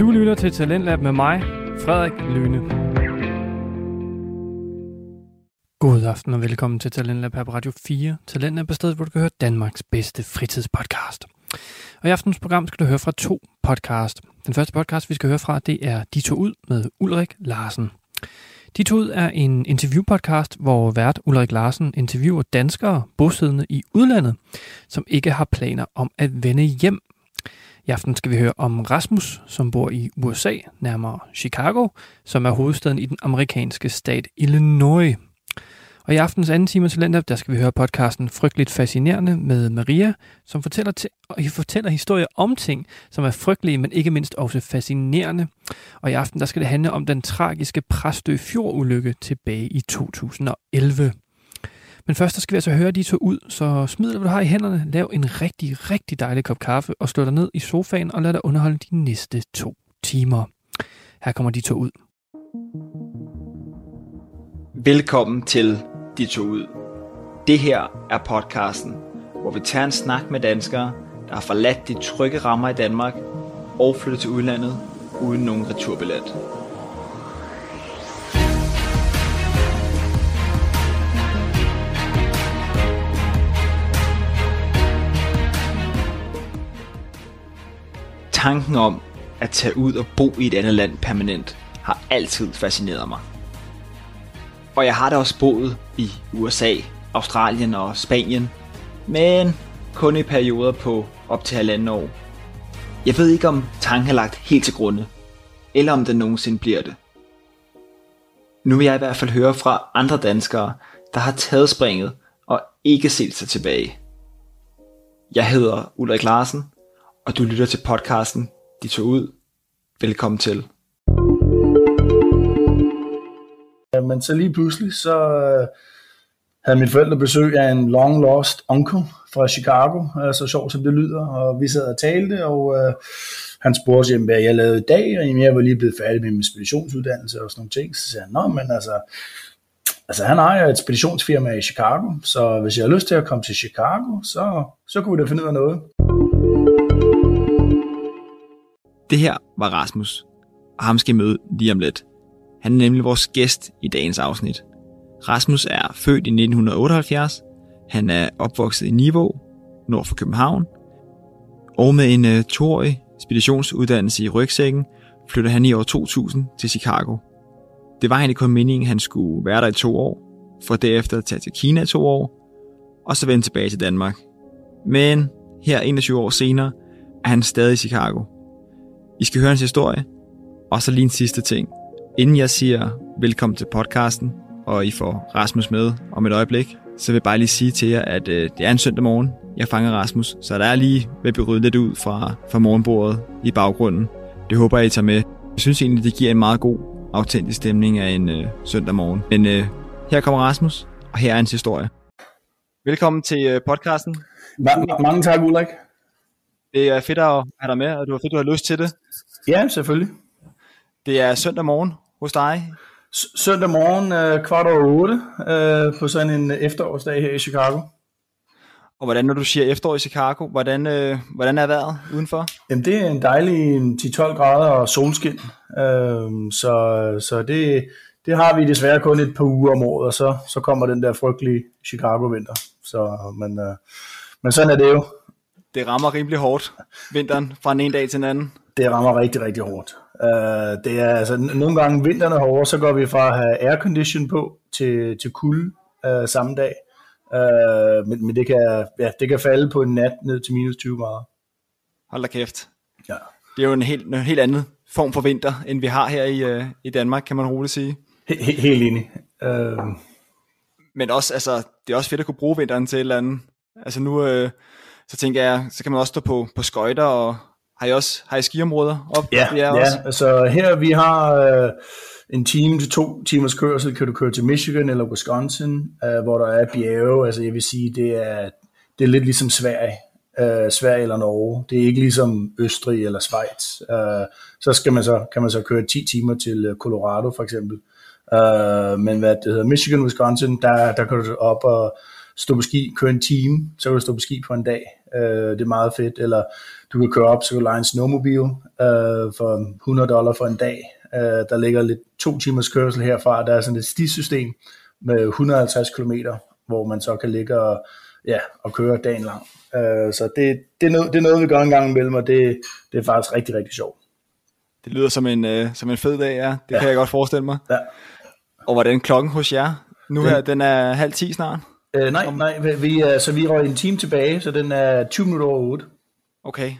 Du lytter til Talentlab med mig, Frederik Lyne. God aften og velkommen til Talentlab her på Radio 4. Talentlab er stedet, hvor du kan høre Danmarks bedste fritidspodcast. Og i aftens program skal du høre fra to podcast. Den første podcast, vi skal høre fra, det er De to ud med Ulrik Larsen. De to ud er en interviewpodcast, hvor vært Ulrik Larsen interviewer danskere bosiddende i udlandet, som ikke har planer om at vende hjem. I aften skal vi høre om Rasmus, som bor i USA, nærmere Chicago, som er hovedstaden i den amerikanske stat Illinois. Og i aftens anden time til Talent der skal vi høre podcasten Frygteligt Fascinerende med Maria, som fortæller, til, fortæller historier om ting, som er frygtelige, men ikke mindst også fascinerende. Og i aften der skal det handle om den tragiske Præstø Fjordulykke tilbage i 2011. Men først så skal vi altså høre de to ud, så smid hvad du har i hænderne, lav en rigtig, rigtig dejlig kop kaffe og slå dig ned i sofaen og lad dig underholde de næste to timer. Her kommer de to ud. Velkommen til De to ud. Det her er podcasten, hvor vi tager en snak med danskere, der har forladt de trygge rammer i Danmark og flyttet til udlandet uden nogen returbillet. Tanken om at tage ud og bo i et andet land permanent har altid fascineret mig. Og jeg har da også boet i USA, Australien og Spanien, men kun i perioder på op til halvanden år. Jeg ved ikke om tanken er lagt helt til grunde, eller om den nogensinde bliver det. Nu vil jeg i hvert fald høre fra andre danskere, der har taget springet og ikke set sig tilbage. Jeg hedder Ulrik Larsen, og du lytter til podcasten De tog ud. Velkommen til. Men så lige pludselig, så øh, havde mine forældre besøg af en long lost onkel fra Chicago, øh, så sjovt som det lyder, og vi sad og talte, og øh, han spurgte, jamen, hvad jeg lavede i dag, og jamen, jeg var lige blevet færdig med min speditionsuddannelse og sådan nogle ting, så sagde han, nå, men altså, altså han ejer et speditionsfirma i Chicago, så hvis jeg har lyst til at komme til Chicago, så, så kunne vi da finde ud af noget. Det her var Rasmus, og ham skal I møde lige om lidt. Han er nemlig vores gæst i dagens afsnit. Rasmus er født i 1978. Han er opvokset i Niveau, nord for København. Og med en øh, toårig speditionsuddannelse i rygsækken, flytter han i år 2000 til Chicago. Det var egentlig kun meningen, at han skulle være der i to år, for derefter at tage til Kina i to år, og så vende tilbage til Danmark. Men her 21 år senere er han stadig i Chicago. I skal høre hans historie, og så lige en sidste ting – Inden jeg siger velkommen til podcasten, og I får Rasmus med om et øjeblik, så vil jeg bare lige sige til jer, at øh, det er en søndag morgen, jeg fanger Rasmus, så der er lige ved at blive lidt ud fra, fra morgenbordet i baggrunden. Det håber jeg, I tager med. Jeg synes egentlig, det giver en meget god, autentisk stemning af en øh, søndag morgen. Men øh, her kommer Rasmus, og her er hans historie. Velkommen til øh, podcasten. Ma- mange tak, Ulrik. Det er fedt at have dig med, og du har fedt, du har lyst til det. Ja, selvfølgelig. Det er søndag morgen hos dig? S- søndag morgen øh, kvart over otte øh, på sådan en efterårsdag her i Chicago. Og hvordan, når du siger efterår i Chicago, hvordan, øh, hvordan er vejret udenfor? Jamen, det er en dejlig 10-12 grader og solskin. Øh, så så det, det har vi desværre kun et par uger om året, og så, så kommer den der frygtelige Chicago-vinter. Så, men, øh, men sådan er det jo. Det rammer rimelig hårdt, vinteren, fra en dag til en anden. Det rammer rigtig, rigtig hårdt. Uh, det er altså, nogle gange vinterne hårde, så går vi fra at have aircondition på til, til kulde uh, samme dag. Uh, men, men det, kan, ja, det kan falde på en nat ned til minus 20 grader. Hold da kæft. Ja. Det er jo en helt, en helt anden form for vinter, end vi har her i, uh, i Danmark, kan man roligt sige. He, he, helt enig. Uh... Men også, altså, det er også fedt at kunne bruge vinteren til et eller andet. Altså nu, uh, så tænker jeg, så kan man også stå på, på skøjter og, har I også har I skiområder op? Ja, ja også? altså her vi har øh, en time til to timers kørsel, kan du køre til Michigan eller Wisconsin, øh, hvor der er bjerge, altså jeg vil sige, det er, det er lidt ligesom Sverige, øh, Sverige eller Norge, det er ikke ligesom Østrig eller Schweiz, øh, så, skal man så kan man så køre 10 timer til øh, Colorado for eksempel, øh, men hvad det hedder, Michigan, Wisconsin, der, der kan du op og stå på ski, køre en time, så kan du stå på ski på en dag. Øh, det er meget fedt. Eller du kan køre op, så kan du lege en snowmobil øh, for 100 dollar for en dag. Øh, der ligger lidt to timers kørsel herfra. Der er sådan et stisystem med 150 km, hvor man så kan ligge og, ja, og køre dagen lang. Øh, så det, det, er noget, det er noget, vi gør en gang imellem, og det, det er faktisk rigtig, rigtig sjovt. Det lyder som en, øh, som en fed dag, ja. Det ja. kan jeg godt forestille mig. Ja. Og hvordan klokken hos jer? Nu her, den er halv 10 snart? Øh, nej, nej, vi, er, så vi røg en time tilbage, så den er 20 minutter over 8. Okay,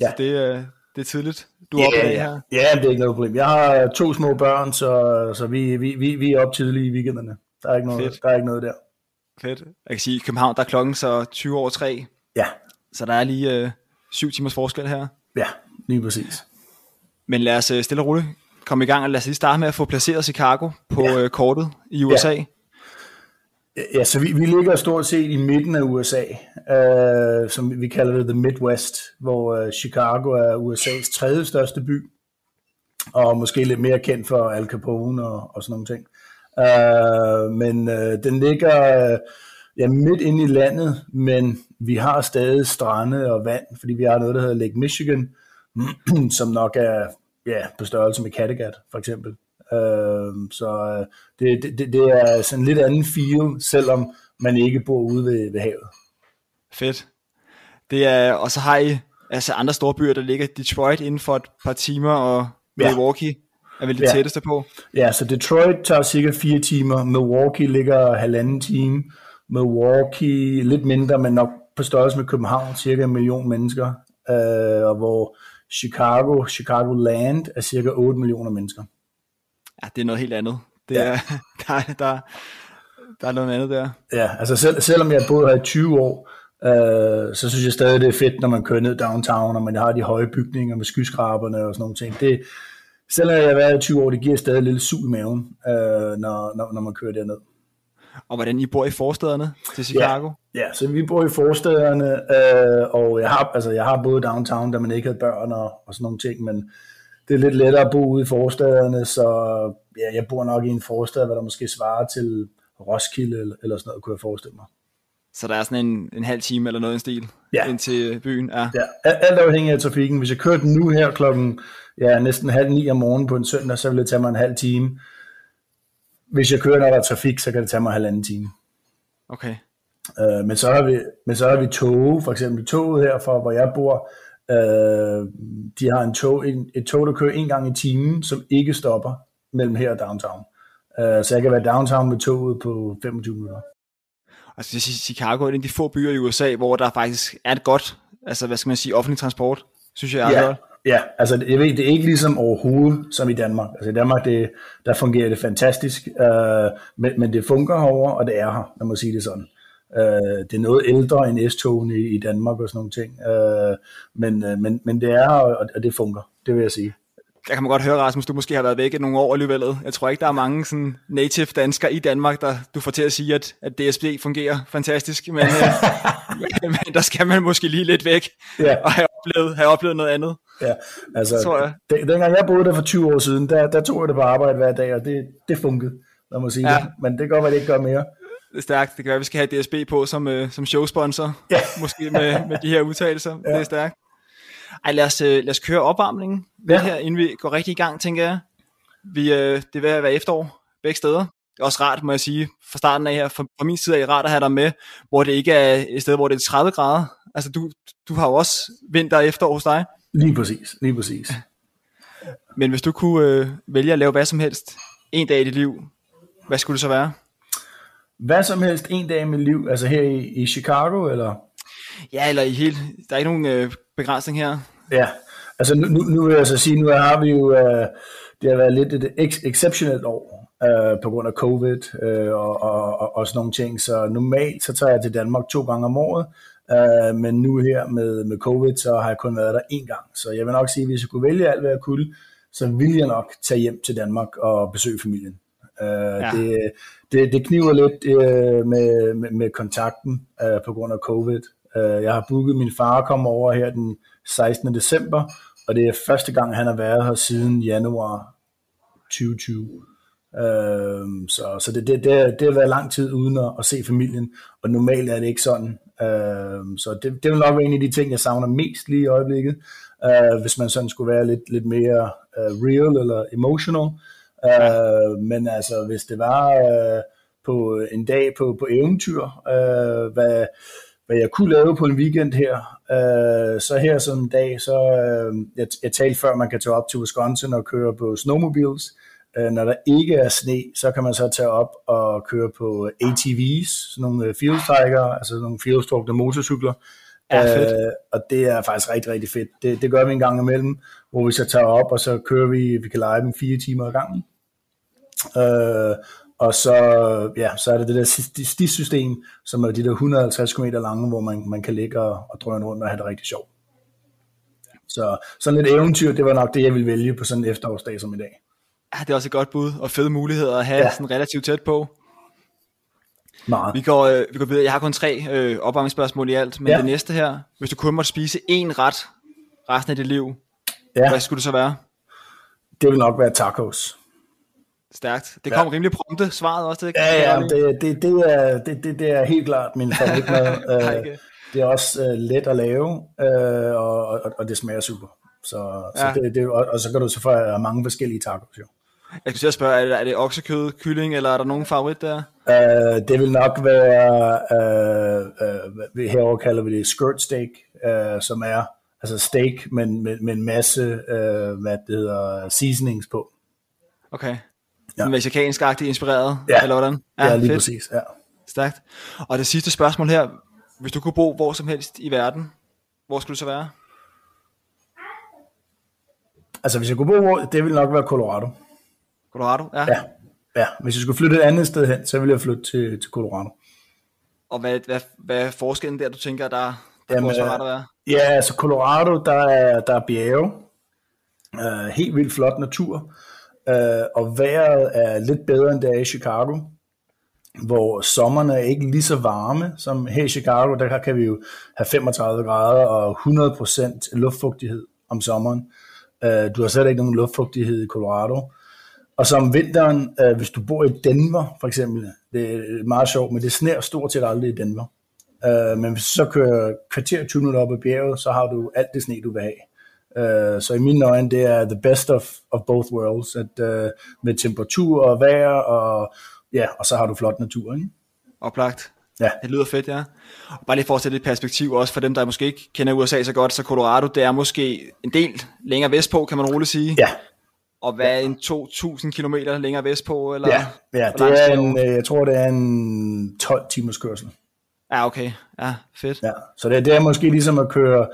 ja. så det, øh, det er tidligt, du er ja, oppe her? Ja, det er ikke noget problem. Jeg har to små børn, så, så vi, vi, vi, vi er op tidligt i weekenderne. Der er ikke noget, Fedt. der, er ikke noget der. Fedt. Jeg kan sige, i København, der er klokken så 20 over 3. Ja. Så der er lige øh, syv timers forskel her. Ja, lige præcis. Men lad os øh, stille og roligt komme i gang, og lad os lige starte med at få placeret Chicago på ja. øh, kortet i USA. Ja. Ja, så vi, vi ligger stort set i midten af USA, øh, som vi kalder det The Midwest, hvor øh, Chicago er USA's tredje største by, og måske lidt mere kendt for Al Capone og, og sådan nogle ting. Øh, men øh, den ligger øh, ja, midt inde i landet, men vi har stadig strande og vand, fordi vi har noget, der hedder Lake Michigan, som nok er ja, på størrelse med Kattegat, for eksempel. Øh, så det, det, det er sådan en lidt anden feel, selvom man ikke bor ude ved, ved havet. Fedt. Det er, og så har I altså andre store byer, der ligger Detroit inden for et par timer, og Milwaukee ja. er vel det ja. tætteste på. Ja, så Detroit tager cirka fire timer, Milwaukee ligger halvanden time, Milwaukee lidt mindre, men nok på størrelse med København, cirka en million mennesker, øh, og hvor Chicago, Chicago Land er cirka 8 millioner mennesker. Ja, det er noget helt andet. Det ja. er, der, der, der er noget andet der. Ja, altså selv, selvom jeg boet her i 20 år, øh, så synes jeg stadig, det er fedt, når man kører ned downtown, og man har de høje bygninger med skyskraberne og sådan nogle ting. Det, selvom jeg har været i 20 år, det giver stadig lidt sug i maven, øh, når, når, når man kører derned. Og hvordan I bor i forstederne til Chicago? Ja, ja så vi bor i forstederne, øh, og jeg har, altså, jeg har boet downtown, da man ikke havde børn og, og sådan nogle ting, men det er lidt lettere at bo ude i forstederne, så ja, jeg bor nok i en forstad, hvad der måske svarer til Roskilde eller, eller sådan noget, kunne jeg forestille mig. Så der er sådan en, en halv time eller noget i stil ja. ind til byen? Ja. ja, alt afhængig af trafikken. Hvis jeg kørte nu her klokken ja, næsten halv ni om morgenen på en søndag, så ville det tage mig en halv time. Hvis jeg kører, når der er trafik, så kan det tage mig en halvanden time. Okay. Øh, men, så har vi, men så har vi tog, for eksempel toget her fra, hvor jeg bor, Øh, de har en tog, en, et tog, der kører en gang i timen, som ikke stopper mellem her og downtown. Øh, så jeg kan være downtown med toget på 25 minutter. Altså Chicago er en af de få byer i USA, hvor der faktisk er et godt, altså hvad skal man sige, offentlig transport, synes jeg er ja. godt. Ja, altså jeg ved, det er ikke ligesom overhovedet som i Danmark. Altså i Danmark, det, der fungerer det fantastisk, øh, men, men det fungerer herover og det er her, lad mig sige det sådan. Øh, det er noget ældre end S-togene i, Danmark og sådan nogle ting. Øh, men, øh, men, men det er, og, det fungerer, det vil jeg sige. Jeg kan man godt høre, Rasmus, du måske har været væk i nogle år alligevel. Jeg tror ikke, der er mange sådan, native danskere i Danmark, der du får til at sige, at, at DSB fungerer fantastisk, men, øh, men der skal man måske lige lidt væk ja. og have oplevet, have oplevet noget andet. Ja, altså, tror jeg. Den, dengang jeg boede der for 20 år siden, der, der tog jeg det på arbejde hver dag, og det, det fungerede, lad mig sige ja. det. Men det kan godt være, det ikke gør mere det er stærkt. Det kan være, at vi skal have DSB på som, øh, som showsponsor, ja. måske med, med de her udtalelser. Ja. Det er stærkt. Ej, lad os, øh, lad os køre opvarmningen ja. her, inden vi går rigtig i gang, tænker jeg. Vi, øh, det vil være efterår begge steder. Det er også rart, må jeg sige, fra starten af her, fra, fra min side er rart at have dig med, hvor det ikke er et sted, hvor det er 30 grader. Altså, du, du har jo også vinter og efterår hos dig. Lige præcis, lige præcis. Men hvis du kunne øh, vælge at lave hvad som helst en dag i dit liv, hvad skulle det så være? Hvad som helst en dag i mit liv, altså her i, i Chicago, eller? Ja, eller i hele, der er ikke nogen øh, begrænsning her. Ja, altså nu, nu, nu vil jeg så sige, nu har vi jo, øh, det har været lidt et ex- exceptionelt år, øh, på grund af covid øh, og, og, og, og sådan nogle ting, så normalt så tager jeg til Danmark to gange om året, øh, men nu her med, med covid, så har jeg kun været der én gang, så jeg vil nok sige, at hvis jeg kunne vælge alt, hvad jeg kunne, så ville jeg nok tage hjem til Danmark og besøge familien. Uh, ja. det, det, det kniver lidt øh, med, med, med kontakten øh, på grund af covid. Øh, jeg har booket min far kommer over her den 16. december, og det er første gang, han har været her siden januar 2020. Øh, så så det, det, det, det har været lang tid uden at, at se familien, og normalt er det ikke sådan. Øh, så det, det vil nok være en af de ting, jeg savner mest lige i øjeblikket, øh, hvis man sådan skulle være lidt, lidt mere øh, real eller emotional. Øh, men altså, hvis det var øh, på en dag på, på eventyr, øh, hvad, hvad jeg kunne lave på en weekend her, øh, så her sådan en dag, så øh, jeg, jeg talte før, man kan tage op til Wisconsin og køre på snowmobiles, Øh, når der ikke er sne, så kan man så tage op og køre på ATV's, sådan nogle øh, field altså nogle fieldstrukne motorcykler. Ja, fedt. Øh, og det er faktisk rigtig, rigtig fedt. Det, det gør vi en gang imellem, hvor vi så tager op, og så kører vi, vi kan lege dem fire timer ad gangen. Øh, og så, ja, så er det det der stisystem, som er de der 150 km lange, hvor man, man kan ligge og, og drøne rundt og have det rigtig sjovt. Så sådan et eventyr, det var nok det, jeg ville vælge på sådan en efterårsdag som i dag. Ja, det er også et godt bud, og fede muligheder at have ja. sådan relativt tæt på. Meget. Vi går, øh, vi går videre. Jeg har kun tre øh, opvarmningsspørgsmål i alt, men ja. det næste her, hvis du kun måtte spise én ret resten af dit liv, ja. hvad skulle det så være? Det vil nok være tacos. Stærkt. Det kom ja. rimelig prompte, svaret også. Det, ja, ja, det, det, det, er, det, det, det er helt klart min favoritmad. øh, det er også øh, let at lave, øh, og, og, og det smager super. Så, ja. så det, det, og, og så kan du så få mange forskellige tacos jo. Jeg skulle spørge, er det, er det oksekød, kylling, eller er der nogen favorit der? Uh, det vil nok være, uh, uh, herover kalder vi det skirt steak, uh, som er altså steak, men med, med en masse, uh, hvad det hedder, seasonings på. Okay. Ja. Mexikansk-agtigt inspireret, ja. eller hvordan? Ja, ja lige fedt. præcis, ja. Stærkt. Og det sidste spørgsmål her, hvis du kunne bo hvor som helst i verden, hvor skulle du så være? Altså hvis jeg kunne bo, det ville nok være Colorado. Colorado, ja. Ja, ja. hvis jeg skulle flytte et andet sted hen, så ville jeg flytte til, til Colorado. Og hvad, hvad, hvad er forskellen der, du tænker, der, der Jamen, kunne så rart at være? Ja, altså Colorado, der er, der er bjerge, uh, helt vildt flot natur, uh, og vejret er lidt bedre, end det er i Chicago, hvor sommerne er ikke lige så varme som her i Chicago, der kan vi jo have 35 grader og 100% luftfugtighed om sommeren. Uh, du har slet ikke nogen luftfugtighed i Colorado. Og så om vinteren, uh, hvis du bor i Denver for eksempel, det er meget sjovt, men det sner stort set aldrig i Denver. Uh, men hvis du så kører kvarter 20 minutter op ad bjerget, så har du alt det sne, du vil have. Uh, så i mine øjne, det er the best of, of both worlds, at, uh, med temperatur og vejr, og, ja, og så har du flot natur. Ikke? Oplagt. Ja. Det lyder fedt, ja. Og bare lige for at sætte et perspektiv også for dem, der måske ikke kender USA så godt, så Colorado, det er måske en del længere vestpå, kan man roligt sige. Ja. Og hvad er en 2.000 km længere vestpå? Eller ja, ja det er en, øh, jeg tror, det er en 12 timers kørsel. Ja, okay. Ja, fedt. Ja, så det, det er måske ligesom at køre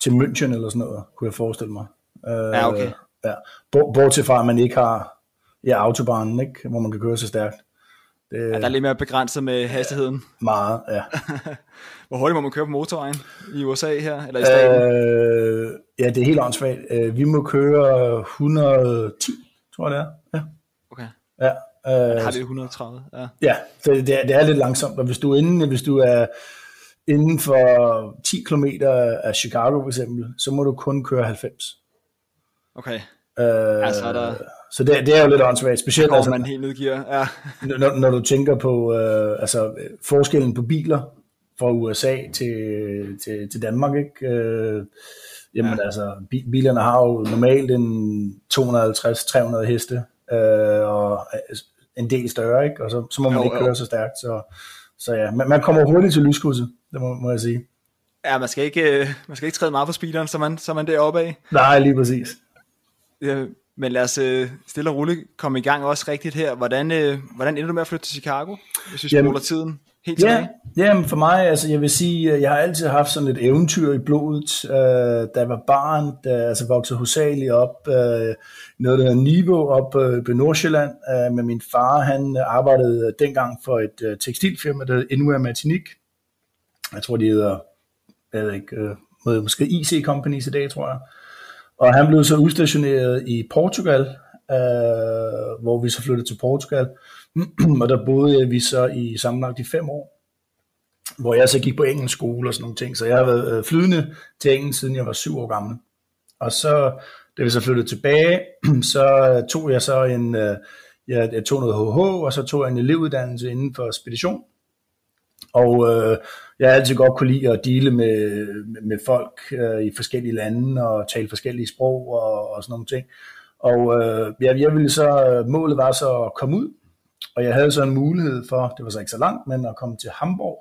til München eller sådan noget, kunne jeg forestille mig. Uh, ja, okay. Ja. Bortset fra, at man ikke har ja, autobanen, ikke? hvor man kan køre så stærkt. Det, ja, der er lidt mere begrænset med hastigheden. Meget, ja. Hvor hurtigt må man køre på motorvejen i USA her, eller i staten? Øh, ja, det er helt åndssvagt. Øh, vi må køre 110, tror jeg det er. Ja. Okay. Ja. Øh, har vi 130? Ja, ja så det, er, det er lidt langsomt, og hvis du er inden, hvis du er inden for 10 km af Chicago for eksempel, så må du kun køre 90. Okay. Øh, altså er der så det, det er jo lidt åndssvagt, specielt altså, man helt udgiver. Ja. når, når du tænker på øh, altså, forskellen på biler fra USA til, til, til Danmark, ikke? Øh, jamen ja. altså, bilerne har jo normalt en 250-300 heste, øh, og en del større, ikke? og så, så må man jo, ikke køre jo. så stærkt. Så, så ja, man, man kommer hurtigt til lyskrydset, det må, må jeg sige. Ja, man skal ikke, øh, man skal ikke træde meget på speederen, så man, så man deroppe af. Nej, lige præcis. Ja, men lad os øh, stille og roligt komme i gang også rigtigt her. Hvordan, øh, hvordan ender du med at flytte til Chicago, hvis vi spoler tiden helt tilbage? Ja, jamen for mig, altså jeg vil sige, øh, jeg har altid haft sådan et eventyr i blodet. Øh, da jeg var barn, da altså voksede hovedsageligt op, øh, noget der hedder Niveau op øh, på Nordsjælland, øh, med min far. Han arbejdede dengang for et øh, tekstilfirma, der hedder Inwear Martinique. Jeg tror, de hedder, jeg ved ikke, øh, måske IC Companies i dag, tror jeg. Og han blev så udstationeret i Portugal, øh, hvor vi så flyttede til Portugal. og der boede vi så i sammenlagt i fem år, hvor jeg så gik på engelsk skole og sådan nogle ting. Så jeg har været øh, flydende til engelsk, siden jeg var syv år gammel. Og så, da vi så flyttede tilbage, så øh, tog jeg så en, øh, jeg, jeg tog noget HH, og så tog jeg en elevuddannelse inden for spedition. Og øh, jeg har altid godt kunne lide at dele med, med, med folk øh, i forskellige lande og tale forskellige sprog og, og sådan nogle ting. Og øh, jeg, jeg ville så, øh, målet var så at komme ud, og jeg havde så en mulighed for, det var så ikke så langt, men at komme til Hamburg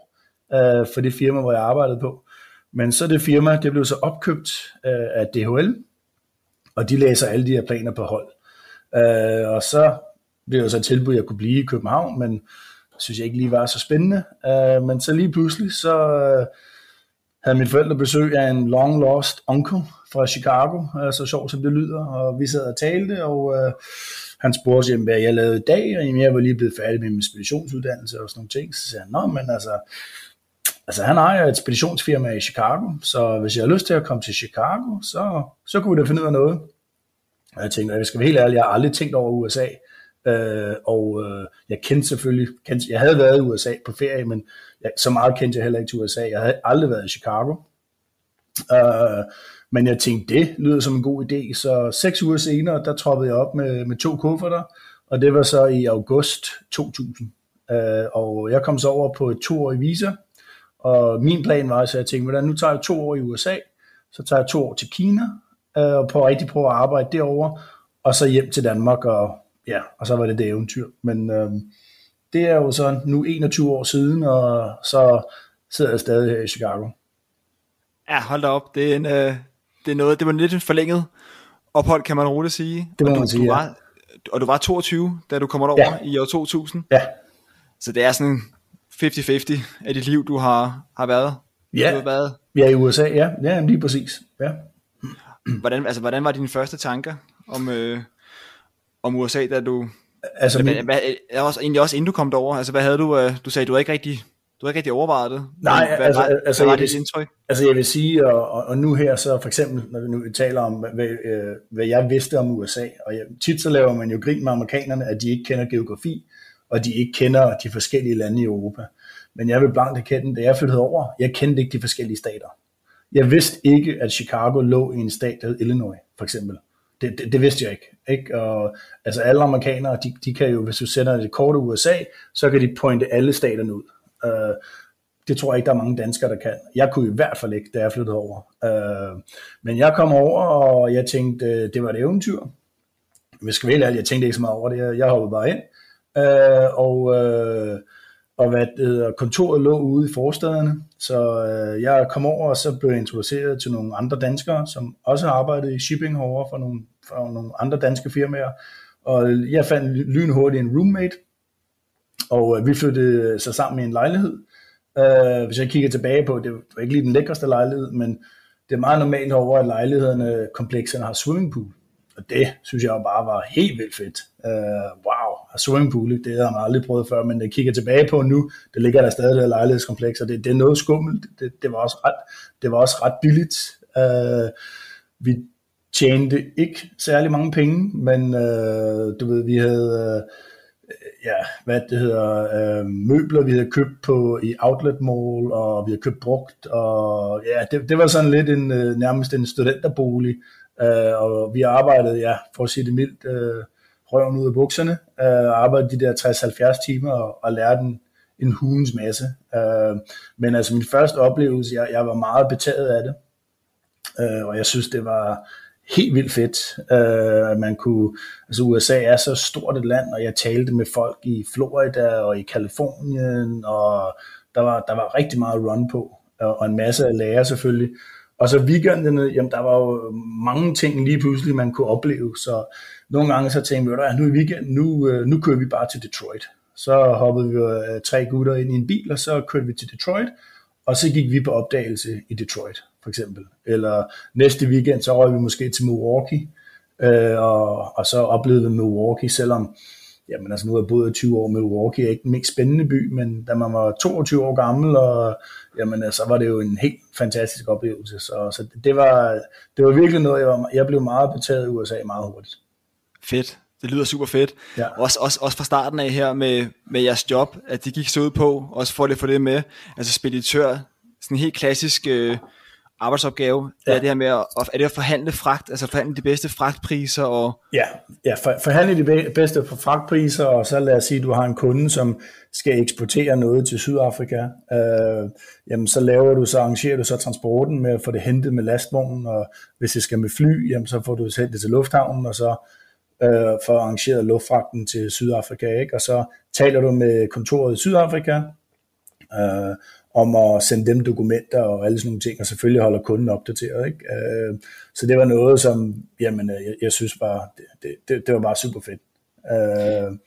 øh, for det firma, hvor jeg arbejdede på. Men så det firma, det blev så opkøbt øh, af DHL, og de læser alle de her planer på hold. Øh, og så blev jeg så tilbudt, at jeg kunne blive i København, men synes jeg ikke lige var så spændende. Øh, men så lige pludselig, så øh, havde mine forældre besøg af en long lost onkel fra Chicago, øh, så sjovt som det lyder, og vi sad og talte, og øh, han spurgte, jamen, hvad jeg lavede i dag, og jamen, jeg var lige blevet færdig med min speditionsuddannelse og sådan nogle ting. Så sagde han, nå, men altså, altså han ejer et speditionsfirma i Chicago, så hvis jeg har lyst til at komme til Chicago, så, så kunne vi da finde ud af noget. Og jeg tænkte, jeg skal være helt ærlig, jeg har aldrig tænkt over USA, øh, og øh, jeg kendte selvfølgelig, kendte, jeg havde været i USA på ferie, men jeg, så meget kendte jeg heller ikke til USA. Jeg havde aldrig været i Chicago. Øh, men jeg tænkte, det lyder som en god idé, så seks uger senere, der troppede jeg op med, med to kufferter, og det var så i august 2000. Øh, og jeg kom så over på et toårigt visa, og min plan var, så jeg tænkte, hvordan nu tager jeg to år i USA, så tager jeg to år til Kina, øh, og prøver rigtig prøve at arbejde derovre, og så hjem til Danmark, og ja, og så var det det eventyr. Men øh, det er jo så nu 21 år siden, og så sidder jeg stadig her i Chicago. Ja, hold da op. Det er, en, øh, det er noget, det var lidt en forlænget ophold, kan man roligt sige. Det må og du, man sige, du var, ja. Og du var 22, da du kom over ja. i år 2000. Ja. Så det er sådan 50-50 af dit liv, du har, har været. Ja, du har været. ja i USA, ja. Ja, lige præcis. Ja. Hvordan, altså, hvordan var dine første tanker om, øh, om USA, da du... Altså, hvad, hvad, også, egentlig også inden du kom derover, altså hvad havde du, øh, du sagde, du havde ikke rigtig, du havde ikke rigtig overvejet det. Nej, hvad, altså, hvad, altså, hvad var jeg dit indtryk? Altså jeg vil sige, og, og, nu her så for eksempel, når vi nu taler om, hvad, øh, hvad jeg vidste om USA, og jeg, tit så laver man jo grin med amerikanerne, at de ikke kender geografi, og de ikke kender de forskellige lande i Europa. Men jeg vil blankt erkende, da jeg flyttede over, jeg kendte ikke de forskellige stater. Jeg vidste ikke, at Chicago lå i en stat, der hed Illinois, for eksempel. Det, det, det vidste jeg ikke. ikke? Og, altså alle amerikanere, de, de kan jo, hvis du sender et kort USA, så kan de pointe alle staterne ud. Uh, det tror jeg ikke, der er mange danskere, der kan. Jeg kunne i hvert fald ikke, da jeg flyttede over. Uh, men jeg kom over, og jeg tænkte, det var et eventyr. Hvis skal vælge, jeg tænkte ikke så meget over det. Jeg hoppede bare ind. Uh, og uh, og hvad det hedder, kontoret lå ude i forstederne, så øh, jeg kom over, og så blev jeg introduceret til nogle andre danskere, som også har arbejdet i shipping herovre for nogle, fra nogle andre danske firmaer, og jeg fandt lynhurtigt en roommate, og øh, vi flyttede så sammen i en lejlighed. Øh, hvis jeg kigger tilbage på, det var ikke lige den lækreste lejlighed, men det er meget normalt over, at lejlighederne, komplekserne har swimmingpool. Og det synes jeg bare var helt vildt fedt. Øh, wow, og swimmingpool, det har man aldrig prøvet før, men jeg kigger tilbage på nu, det ligger der stadig der lejlighedskompleks, og det, det er noget skummelt. Det, det, var også ret, det var også ret billigt. Uh, vi tjente ikke særlig mange penge, men øh, du ved, vi havde øh, ja, hvad det hedder, øh, møbler, vi havde købt på i Outlet Mall, og vi havde købt brugt, og ja, det, det var sådan lidt en, øh, nærmest en studenterbolig, øh, og vi arbejdede, ja, for at sige det mildt, øh, røven ud af bukserne, øh, arbejdede de der 60-70 timer og, og lærte en, en hulens masse. Øh, men altså min første oplevelse, jeg, jeg var meget betaget af det, øh, og jeg synes, det var helt vildt fedt. Uh, man kunne, altså USA er så stort et land, og jeg talte med folk i Florida og i Kalifornien, og der var, der var rigtig meget run på, og, og en masse af lære selvfølgelig. Og så weekenderne, jamen der var jo mange ting lige pludselig, man kunne opleve. Så nogle gange så tænkte vi, at nu i weekenden, nu, øh, nu kører vi bare til Detroit. Så hoppede vi øh, tre gutter ind i en bil, og så kørte vi til Detroit. Og så gik vi på opdagelse i Detroit, for eksempel. Eller næste weekend, så røg vi måske til Milwaukee. Uh, og, og så oplevede vi Milwaukee, selvom jamen altså nu har jeg boet i 20 år, Milwaukee er ikke den mest spændende by, men da man var 22 år gammel, og jamen så altså, var det jo en helt fantastisk oplevelse. Så, så det, var, det var virkelig noget, jeg, var, jeg blev meget betaget i USA meget hurtigt. Fedt. Det lyder super fedt. Ja. Også, også, også fra starten af her med, med jeres job, at de gik så ud på, også for at få det med, altså speditør, sådan helt klassisk øh, arbejdsopgave. Ja. Det er det her med at, er det at forhandle fragt, altså forhandle de bedste fragtpriser og... Ja, ja for, forhandle de bedste fragtpriser, og så lad os sige, at du har en kunde, som skal eksportere noget til Sydafrika. Øh, jamen så laver du, så arrangerer du så transporten med at få det hentet med lastvognen, og hvis det skal med fly, jamen så får du sendt det til lufthavnen, og så øh, for arrangeret luftfragten til Sydafrika, ikke? og så taler du med kontoret i Sydafrika, øh, om at sende dem dokumenter og alle sådan nogle ting, og selvfølgelig holder kunden opdateret. Ikke? Øh, så det var noget, som jamen, øh, jeg, jeg synes bare, det, det, det var bare super fedt. Øh,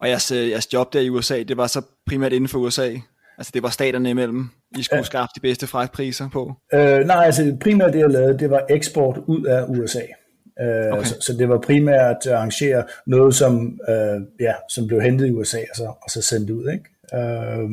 og jeres, øh, jeres job der i USA, det var så primært inden for USA? Altså det var staterne imellem, I skulle skaffe de bedste fragtpriser på? Øh, nej, altså primært det jeg lavede, det var eksport ud af USA. Øh, okay. så, så det var primært at arrangere noget, som, øh, ja, som blev hentet i USA og så, og så sendt ud. Ikke? Øh,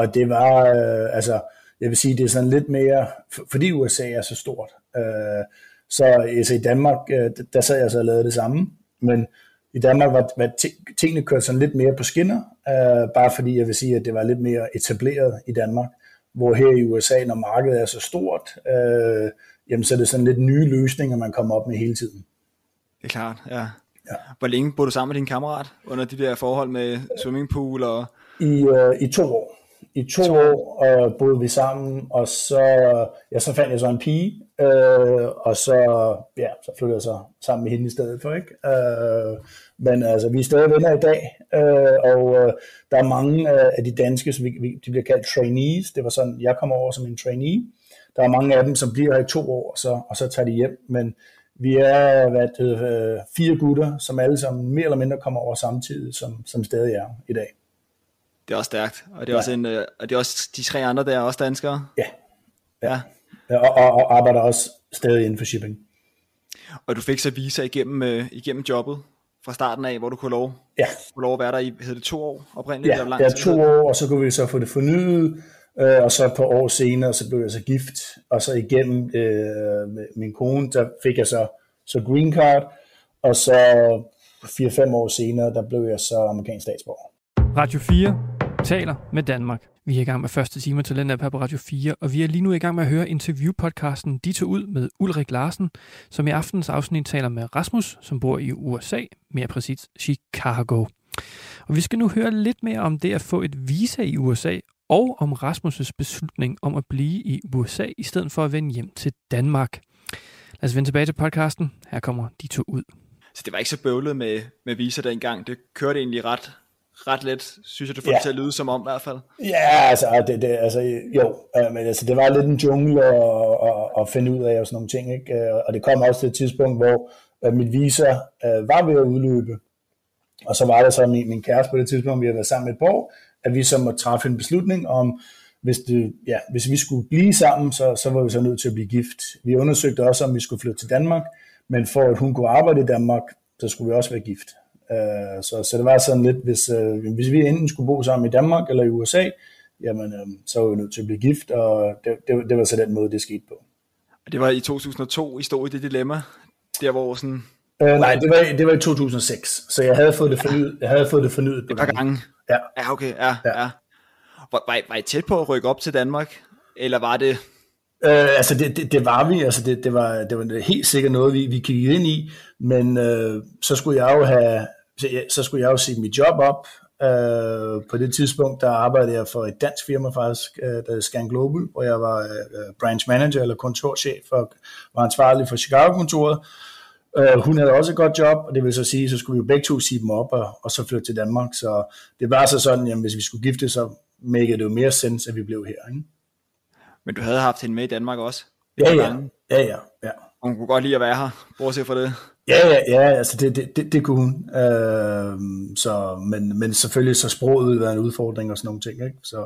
og det var, øh, altså, jeg vil sige, det er sådan lidt mere, fordi USA er så stort. Øh, så altså, i Danmark, øh, der sad jeg så og lavede det samme, men i Danmark var, var tingene kørt sådan lidt mere på skinner, øh, bare fordi jeg vil sige, at det var lidt mere etableret i Danmark, hvor her i USA, når markedet er så stort, øh, jamen så er det sådan lidt nye løsninger, man kommer op med hele tiden. Det er klart, ja. ja. Hvor længe boede du sammen med din kammerat under de der forhold med swimmingpool? Og... I, øh, I to år i to, år øh, boede vi sammen, og så, ja, så fandt jeg så en pige, øh, og så, ja, så flyttede jeg så sammen med hende i stedet for, ikke? Øh, men altså, vi er stadig venner i dag, øh, og øh, der er mange af de danske, som vi, vi, de bliver kaldt trainees, det var sådan, jeg kom over som en trainee, der er mange af dem, som bliver her i to år, og så, og så tager de hjem, men vi er hvad det, øh, fire gutter, som alle sammen mere eller mindre kommer over samtidig, som, som stadig er i dag. Det er også stærkt. Og det er, ja. også, en, øh, og det er også de tre andre der er også danskere. Ja. ja. ja. Og, og, og, arbejder også stadig inden for shipping. Og du fik så visa igennem, uh, igennem jobbet fra starten af, hvor du kunne lov, ja. kunne lov at være der i, hed det to år oprindeligt? Ja, det er to år, og så kunne vi så få det fornyet, øh, og så et par år senere, så blev jeg så gift, og så igennem øh, med min kone, der fik jeg så, så green card, og så 4-5 år senere, der blev jeg så amerikansk statsborger. Radio 4 taler med Danmark. Vi er i gang med første time til den her på Radio 4, og vi er lige nu i gang med at høre interviewpodcasten De tog ud med Ulrik Larsen, som i aftens afsnit taler med Rasmus, som bor i USA, mere præcis Chicago. Og vi skal nu høre lidt mere om det at få et visa i USA, og om Rasmus' beslutning om at blive i USA, i stedet for at vende hjem til Danmark. Lad os vende tilbage til podcasten. Her kommer De to ud. Så det var ikke så bøvlet med, med visa dengang. Det kørte egentlig ret, ret let, synes jeg, du får ja. det til at lyde som om i hvert fald. Ja, altså, det, det, altså jo, øh, men altså, det var lidt en jungle at, at, finde ud af og sådan nogle ting, ikke? Øh, og det kom også til et tidspunkt, hvor uh, mit visa uh, var ved at udløbe, og så var der så min, min kæreste på det tidspunkt, vi havde været sammen et år, at vi så måtte træffe en beslutning om, hvis, det, ja, hvis vi skulle blive sammen, så, så var vi så nødt til at blive gift. Vi undersøgte også, om vi skulle flytte til Danmark, men for at hun kunne arbejde i Danmark, så skulle vi også være gift. Øh, så, så det var sådan lidt, hvis, øh, hvis vi enten skulle bo sammen i Danmark eller i USA, jamen øh, så var vi nødt til at blive gift, og det, det, det var så den måde, det skete på. Og det var i 2002, I stod i det dilemma, der hvor sådan... Øh, nej, det var, det var i 2006, så jeg havde fået det fornyet. Jeg havde fået det fornyet på Et par gange? Ja. Ja, okay, ja, ja. ja. Var, var, I, var I tæt på at rykke op til Danmark, eller var det... Øh, altså det, det, det var vi, altså det, det, var, det var helt sikkert noget, vi, vi kiggede ind i, men øh, så skulle jeg jo have, så, så skulle jeg jo sige mit job op. Uh, på det tidspunkt, der arbejdede jeg for et dansk firma faktisk, uh, der hedder Scan Global, hvor jeg var uh, branch manager eller kontorchef og var ansvarlig for Chicago-kontoret. Uh, hun havde også et godt job, og det vil så sige, så skulle vi jo begge to sige dem op og, og så flytte til Danmark. Så det var så sådan, at hvis vi skulle gifte, så make det jo mere sens, at vi blev her. Ikke? Men du havde haft hende med i Danmark også? Ja, ja. ja, ja, ja. Hun kunne godt lide at være her, bortset fra det. Ja, ja, ja altså det, det, det, det kunne hun. Øh, så, men, men selvfølgelig så sproget ville være en udfordring og sådan nogle ting. Ikke? Så,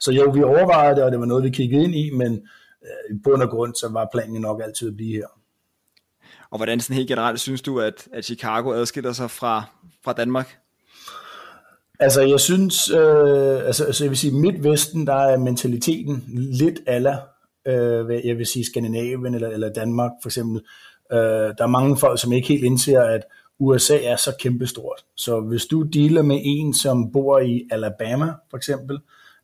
så jo, vi overvejede det, og det var noget, vi kiggede ind i, men øh, i bund og grund, så var planen nok altid at blive her. Og hvordan sådan helt generelt synes du, at, at Chicago adskiller sig fra, fra Danmark? Altså, jeg synes, øh, altså, altså, jeg vil sige, Midtvesten, der er mentaliteten lidt aller, øh, jeg vil sige Skandinavien eller, eller Danmark for eksempel, Øh, der er mange folk, som ikke helt indser, at USA er så kæmpestort. Så hvis du dealer med en, som bor i Alabama for eksempel,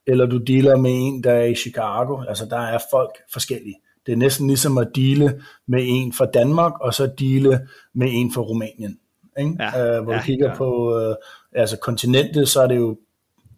eller du dealer med en, der er i Chicago. Altså der er folk forskellige. Det er næsten ligesom at dele med en fra Danmark, og så dele med en fra Rumænien. Ikke? Ja, uh, hvor ja, du kigger ja. på uh, altså kontinentet, så er det jo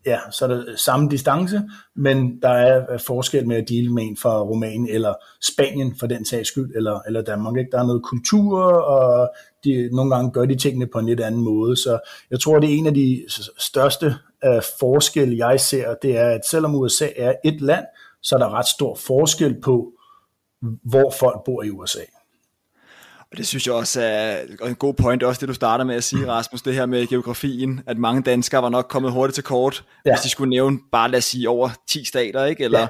ja, så er det samme distance, men der er øh, forskel med at dele med en fra Rumænien eller Spanien for den sags skyld, eller, eller Danmark. Ikke? Der er noget kultur, og de, nogle gange gør de tingene på en lidt anden måde. Så jeg tror, det er en af de største uh, forskelle, jeg ser, det er, at selvom USA er et land, så er der ret stor forskel på, hvor folk bor i USA. Det synes jeg også er en god point, også det du starter med at sige, Rasmus, det her med geografien, at mange danskere var nok kommet hurtigt til kort, ja. hvis de skulle nævne bare lad os sige over 10 stater, ikke? eller ja.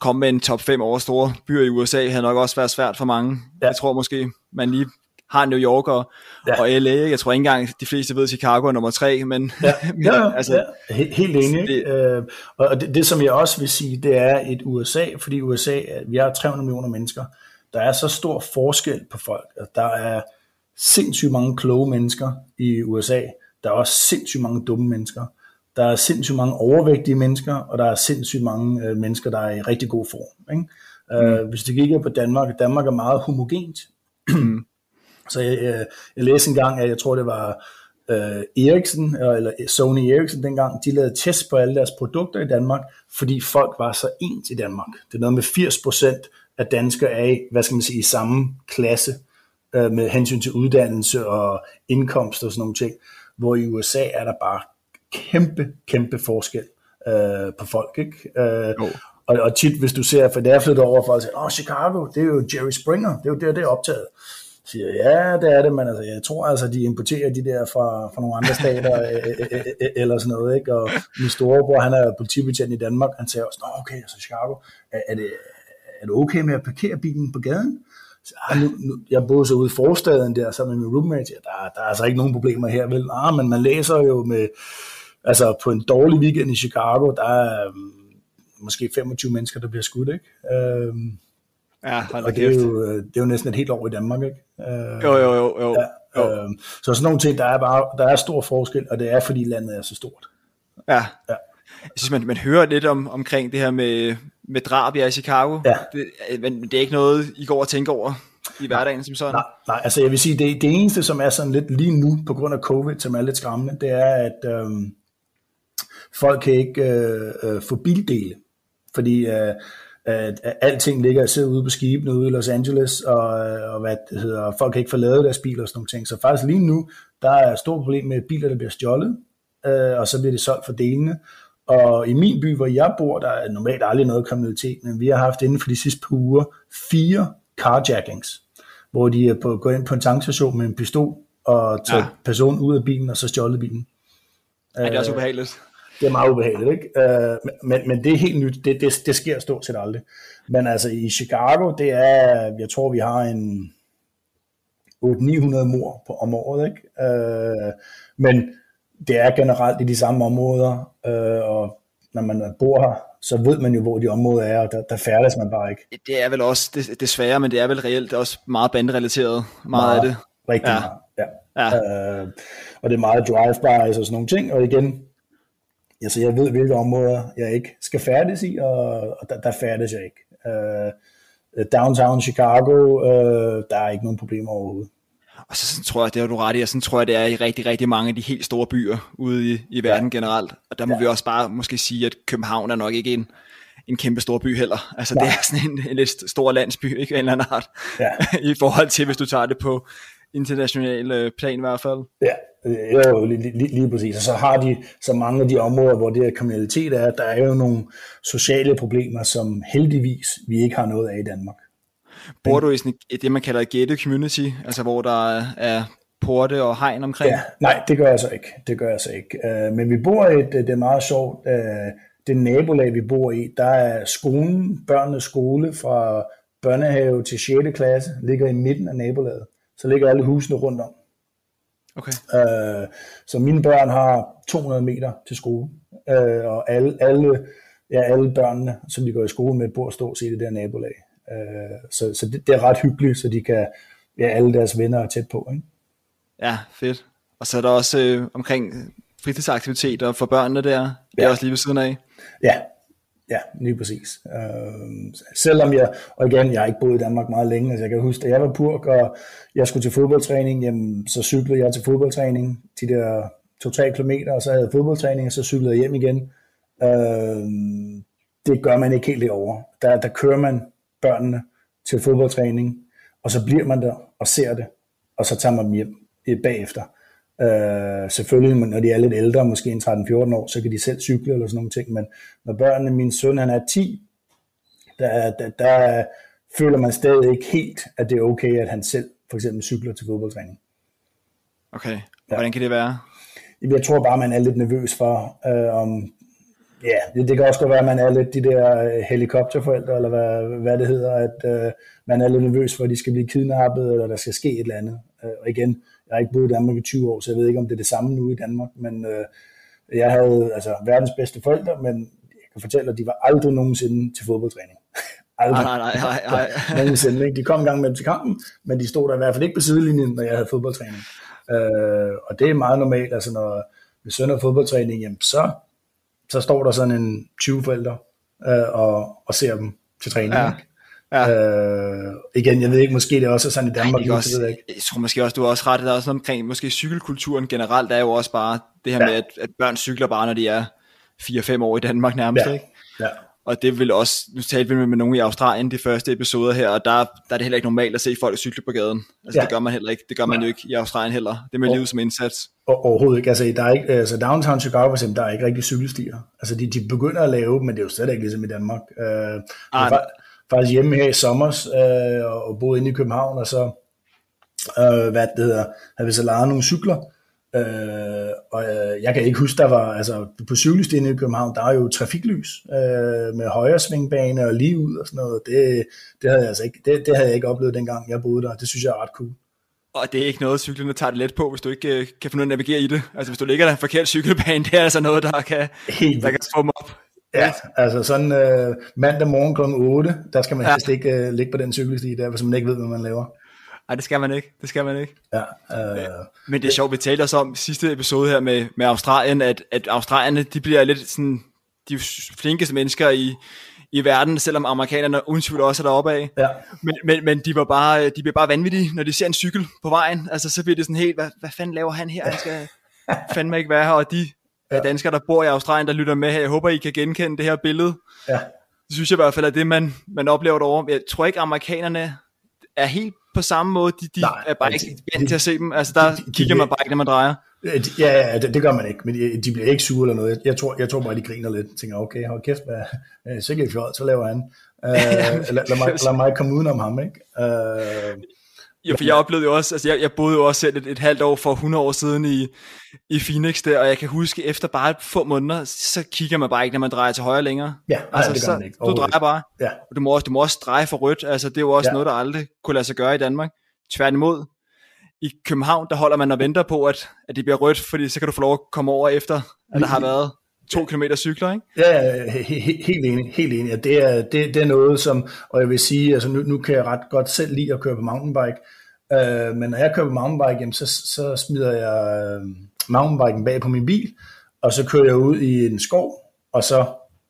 komme med en top 5 over store byer i USA, havde nok også været svært for mange. Ja. Jeg tror måske, man lige har New York og, ja. og LA. Jeg tror ikke engang, de fleste ved, at Chicago er nummer tre, men... Ja, ja, altså, ja. helt enig. Det, øh, og det, det, som jeg også vil sige, det er et USA, fordi USA, vi har 300 millioner mennesker, der er så stor forskel på folk. At der er sindssygt mange kloge mennesker i USA. Der er også sindssygt mange dumme mennesker. Der er sindssygt mange overvægtige mennesker, og der er sindssygt mange øh, mennesker, der er i rigtig god form. Ikke? Øh, mm. Uh, hvis du kigger på Danmark, Danmark er meget homogent. så jeg, jeg, jeg læste engang, at jeg tror, det var uh, Ericsson, eller Sony Ericsson dengang, de lavede test på alle deres produkter i Danmark, fordi folk var så ens i Danmark. Det er noget med 80 procent at danskere er i, hvad skal man sige, i samme klasse øh, med hensyn til uddannelse og indkomst og sådan nogle ting, hvor i USA er der bare kæmpe, kæmpe forskel øh, på folk, ikke? Øh, oh. og, og tit, hvis du ser, for det er flyttet over, folk siger, åh, Chicago, det er jo Jerry Springer, det er jo der, det er optaget. Siger ja, det er det, men altså, jeg tror altså, de importerer de der fra, fra nogle andre stater, eller sådan noget, ikke? Og min storebror, han er politibetjent i Danmark, han siger også, nå, okay, altså Chicago, er, er det, er du okay med at parkere bilen på gaden? Så, ah, nu, nu, jeg boede så ude i forstaden der sammen med min roommate. Ja, der, der er altså ikke nogen problemer her, vel? Ah, men man læser jo med, altså på en dårlig weekend i Chicago, der er um, måske 25 mennesker, der bliver skudt, ikke? Um, ja, og det er, jo, øh, det er jo næsten et helt år i Danmark, ikke? Uh, jo, jo, jo. jo. Ja, jo. Uh, så sådan nogle ting, der er bare, der er stor forskel, og det er, fordi landet er så stort. Ja. ja. Jeg synes, man, man hører lidt om, omkring det her med, med drab i Chicago. Ja. Det, men det er ikke noget, I går og tænker over i hverdagen som sådan? Nej, nej altså jeg vil sige, det, det eneste, som er sådan lidt lige nu, på grund af covid, som er lidt skræmmende, det er, at øhm, folk kan ikke øh, øh, få bildele, fordi øh, at, at alting ligger og sidder ude på skibene ude i Los Angeles, og, og hvad det hedder, folk kan ikke få lavet deres biler og sådan nogle ting. Så faktisk lige nu, der er et stort problem med biler, der bliver stjålet, øh, og så bliver det solgt for delene. Og i min by, hvor jeg bor, der er normalt aldrig noget kriminalitet, men vi har haft inden for de sidste par uger fire carjackings, hvor de er på, gået ind på en tankstation med en pistol og taget ja. personen ud af bilen og så stjålet bilen. Ja, det er også øh, ubehageligt. Det er meget ubehageligt, ikke? Øh, men, men det er helt nyt. Det, det, det sker stort set aldrig. Men altså i Chicago, det er, jeg tror vi har en 800-900 mor på, om året, ikke? Øh, men det er generelt i de samme områder, øh, og når man bor her, så ved man jo, hvor de områder er, og der, der færdes man bare ikke. Det er vel også, det, desværre, men det er vel reelt det er også meget bandrelateret, meget, meget af det. Rigtig ja. meget, ja. ja. Øh, og det er meget drive-bys og sådan nogle ting, og igen, altså jeg ved, hvilke områder jeg ikke skal færdes i, og, og der, der færdes jeg ikke. Øh, downtown Chicago, øh, der er ikke nogen problemer overhovedet. Og så sådan, tror jeg, det har du ret i, og sådan tror jeg, det er i rigtig, rigtig mange af de helt store byer ude i, i verden ja. generelt. Og der må ja. vi også bare måske sige, at København er nok ikke en, en kæmpe stor by heller. Altså Nej. det er sådan en, en lidt stor landsby, ikke en eller anden art, ja. i forhold til, hvis du tager det på international øh, plan i hvert fald. Ja, jo, lige, lige, lige præcis. Og så har de så mange af de områder, hvor det her kriminalitet er, der er jo nogle sociale problemer, som heldigvis vi ikke har noget af i Danmark. Bor du i sådan et, det, man kalder et gated community, altså hvor der er porte og hegn omkring? Ja, nej, det gør jeg så ikke. Det gør jeg så ikke. Uh, men vi bor i et, det er meget sjovt, uh, det nabolag, vi bor i, der er skolen, børnenes skole fra børnehave til 6. klasse, ligger i midten af nabolaget. Så ligger alle husene rundt om. Okay. Uh, så mine børn har 200 meter til skole, uh, og alle, alle, ja, alle børnene, som de går i skole med, bor stort set i det der nabolag. Øh, så så det, det er ret hyggeligt, så de kan, ja, alle deres venner er tæt på. Ikke? Ja, fedt. Og så er der også øh, omkring fritidsaktiviteter for børnene der, det er også lige ved siden af. Ja, Ja, lige præcis. Øh, selvom jeg, og igen, jeg har ikke boet i Danmark meget længe, altså jeg kan huske, da jeg var purk, og jeg skulle til fodboldtræning, jamen, så cyklede jeg til fodboldtræning, de der 2-3 kilometer, og så havde jeg fodboldtræning, og så cyklede jeg hjem igen. Øh, det gør man ikke helt derovre. Der, der kører man børnene til fodboldtræning, og så bliver man der og ser det, og så tager man dem hjem bagefter. Øh, selvfølgelig, når de er lidt ældre, måske en 13-14 år, så kan de selv cykle eller sådan nogle ting, men når børnene, min søn han er 10, der, der, der føler man stadig ikke helt, at det er okay, at han selv for eksempel cykler til fodboldtræning. Okay, hvordan kan det være? Jeg tror bare, man er lidt nervøs for, øh, om Ja, det, det kan også godt være, at man er lidt de der øh, helikopterforældre, eller hvad, hvad det hedder, at øh, man er lidt nervøs for, at de skal blive kidnappet, eller der skal ske et eller andet. Øh, og igen, jeg har ikke boet i Danmark i 20 år, så jeg ved ikke, om det er det samme nu i Danmark, men øh, jeg havde altså verdens bedste forældre, men jeg kan fortælle, at de var aldrig nogensinde til fodboldtræning. aldrig. Nej, nej, nej, nej. nogensinde, ikke? De kom en gang med til kampen, men de stod der i hvert fald ikke på sidelinjen, når jeg havde fodboldtræning. Øh, og det er meget normalt, altså når vi søn fodboldtræning, jamen så så står der sådan en 20 forældre øh, og, og ser dem til træning. Ja. Ja. Øh, igen, jeg ved ikke, måske det også er sådan i Danmark. Ej, også, jeg, ikke. jeg tror måske også, du har også ret, der er også noget omkring, måske cykelkulturen generelt, er jo også bare det her ja. med, at, at børn cykler bare, når de er 4-5 år i Danmark nærmest, ja. ikke? Ja og det vil også, nu talte vi med, nogen i Australien de første episoder her, og der, der er det heller ikke normalt at se folk cykle på gaden. Altså ja. det gør man heller ikke. Det gør man jo ikke i Australien heller. Det med livet som indsats. Og, overhovedet ikke. Altså, der er ikke, altså downtown Chicago for eksempel, der er ikke rigtig cykelstier. Altså de, de begynder at lave men det er jo stadig ikke ligesom i Danmark. Uh, ah, jeg faktisk hjemme her i sommer uh, og boede inde i København, og så, uh, hvad det hedder, havde vi så lejet nogle cykler, Øh, og øh, jeg kan ikke huske, der var, altså på cykelstien i København, der er jo trafiklys øh, med højre svingbane og lige ud og sådan noget. Det, det havde jeg altså ikke, det, det havde jeg ikke oplevet dengang jeg boede der. Det synes jeg er ret cool. Og det er ikke noget, cyklerne tager det let på, hvis du ikke øh, kan finde ud af at navigere i det. Altså hvis du ligger der en forkert cykelbane, det er altså noget, der kan, Helt der kan få dem op. Ja, altså sådan øh, mandag morgen kl. 8, der skal man ja. helst ikke øh, ligge på den cykelsti der, hvis man ikke ved, hvad man laver. Nej, det skal man ikke. Det skal man ikke. Ja, øh, Men det er sjovt, vi talte os om sidste episode her med, med Australien, at, at australierne, de bliver lidt sådan, de er flinkeste mennesker i, i verden, selvom amerikanerne uden tvivl også er deroppe af. Ja. Men, men, men de, var bare, de bliver bare vanvittige, når de ser en cykel på vejen. Altså, så bliver det sådan helt, hvad, hvad fanden laver han her? Han skal fandme ikke være her. Og de ja. danskere, der bor i Australien, der lytter med her, jeg håber, I kan genkende det her billede. Ja. Det synes jeg i hvert fald er det, man, man oplever derovre. Jeg tror ikke, amerikanerne er helt på samme måde. De, de Nej, er bare ikke vant til at se dem. Altså der de, de, kigger man bare ikke, når man drejer. Ja, ja det, det gør man ikke, men de, de bliver ikke sure eller noget. Jeg tror, jeg tror bare, de griner lidt. Jeg tænker, okay, hold kæft, hvad, øh, sikkert fjol, så laver han. Uh, lad, lad, mig, lad mig komme udenom ham, ikke? Uh, Ja, for jeg oplevede jo også, altså jeg, jeg boede jo også selv et, et halvt år for 100 år siden i, i Phoenix der, og jeg kan huske, efter bare få måneder, så kigger man bare ikke, når man drejer til højre længere. Ja, altså, det gør man ikke. Du drejer bare. Ja. Og du må, også, du må også dreje for rødt, altså det er jo også ja. noget, der aldrig kunne lade sig gøre i Danmark. Tværtimod, i København, der holder man og venter på, at, at det bliver rødt, fordi så kan du få lov at komme over efter, at der har været to kilometer cykler, ikke? Ja, helt enig, helt enig. Ja, det, er, det, det er noget, som, og jeg vil sige, altså nu, nu kan jeg ret godt selv lide at køre på mountainbike, Øh, men når jeg kører på mountainbike, jamen, så, så smider jeg øh, mountainbiken bag på min bil, og så kører jeg ud i en skov, og så,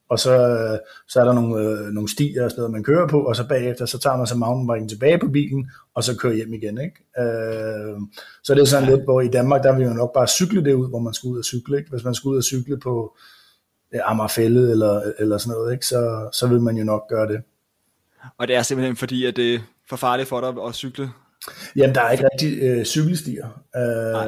og så, øh, så er der nogle, øh, nogle stier og sådan noget, man kører på, og så bagefter, så tager man så mountainbiken tilbage på bilen, og så kører hjem igen. Ikke? Øh, så det er sådan lidt, hvor i Danmark, der vil jo nok bare cykle det ud, hvor man skal ud og cykle. Ikke? Hvis man skal ud og cykle på ja, Amagerfællet eller, eller sådan noget, ikke? Så, så vil man jo nok gøre det. Og det er simpelthen fordi, at det er for farligt for dig at cykle Jamen, der er ikke rigtig øh, cykelstier. Øh,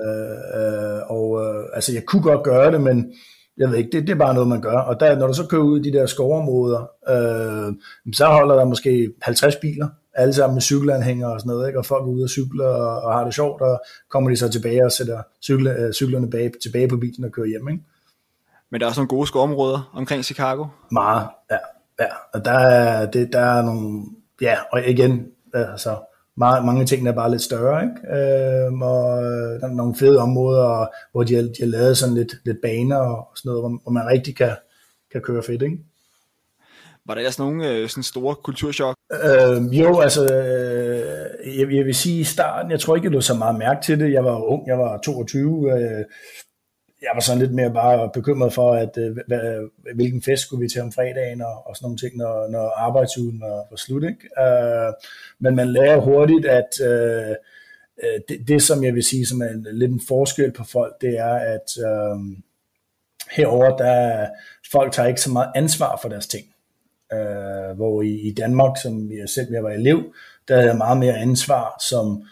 øh, og øh, altså, jeg kunne godt gøre det, men jeg ved ikke, det, det er bare noget, man gør. Og der, når du så kører ud i de der skovområder, øh, så holder der måske 50 biler, alle sammen med cykelanhænger og sådan noget, ikke? og folk er ude og cykler og, og har det sjovt, og kommer de så tilbage og sætter cykle, øh, cyklerne bag, tilbage på bilen og kører hjem. Ikke? Men der er også nogle gode skovområder omkring Chicago? Meget, ja. ja. Og der er, det, der er nogle, ja, og igen, altså, meget, mange ting er bare lidt større, ikke? Øh, og der er nogle fede områder, hvor de har, de har lavet sådan lidt, lidt baner og sådan noget, hvor, hvor man rigtig kan, kan køre fedt, ikke? Var der ellers nogle øh, sådan store kulturschok? Øh, jo, altså, øh, jeg, jeg vil sige i starten, jeg tror ikke, jeg lå så meget mærke til det. Jeg var ung, jeg var 22. Øh, jeg var sådan lidt mere bare bekymret for, at øh, hvad, hvilken fest skulle vi til om fredagen og, og sådan nogle ting, når, når arbejdsugen var, var slut. Ikke? Øh, men man lærer hurtigt, at øh, øh det, det, som jeg vil sige, som er en, lidt en forskel på folk, det er, at øh, herover der folk tager ikke så meget ansvar for deres ting. Øh, hvor i, i Danmark, som jeg selv jeg var elev, der havde jeg meget mere ansvar som Øh,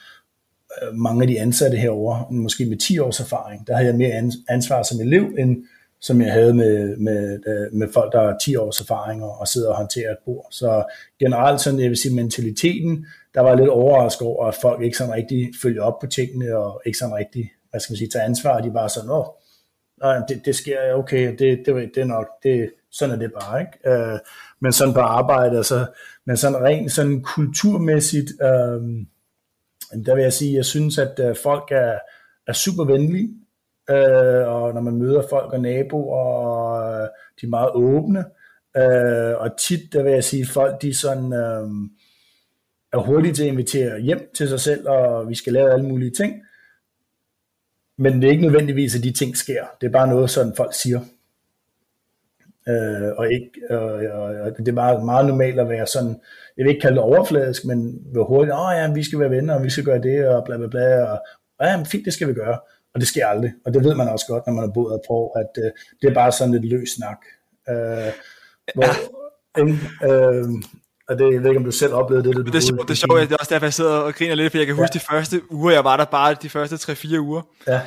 Øh, mange af de ansatte herover, måske med 10 års erfaring, der havde jeg mere ansvar som elev, end som jeg havde med, med, øh, med folk, der har 10 års erfaring og, og sidder og håndterer et bord. Så generelt sådan, jeg vil sige, mentaliteten, der var lidt overrasket over, at folk ikke sådan rigtig følger op på tingene, og ikke sådan rigtig, hvad skal man sige, tager ansvar, de bare sådan, åh, nej, det, det sker, okay, det, det, det er nok, det, sådan er det bare, ikke? Øh, men sådan på arbejde, altså, men sådan rent sådan kulturmæssigt, øh, der vil jeg sige, at jeg synes, at øh, folk er, er super venlige, øh, og når man møder folk og naboer, og øh, de er meget åbne, øh, og tit, der vil jeg sige, at folk de sådan, øh, er hurtige til at invitere hjem til sig selv, og vi skal lave alle mulige ting, men det er ikke nødvendigvis, at de ting sker. Det er bare noget, sådan folk siger. Øh, og, ikke, øh, og det er meget, meget normalt at være sådan, jeg vil ikke kalde det overfladisk, men være hurtigt, åh oh, ja, vi skal være venner, og vi skal gøre det, og bla bla bla, og ja, fint, det skal vi gøre. Og det sker aldrig, og det ved man også godt, når man har boet på, at øh, det er bare sådan lidt løs snak. Øh, hvor, ja. øh, og det, jeg ved ikke, om du selv oplevede det. Det, det, er sjovt, det er sjovt, det er også derfor, jeg sidder og griner lidt, for jeg kan huske ja. de første uger, jeg var der bare de første 3-4 uger. Ja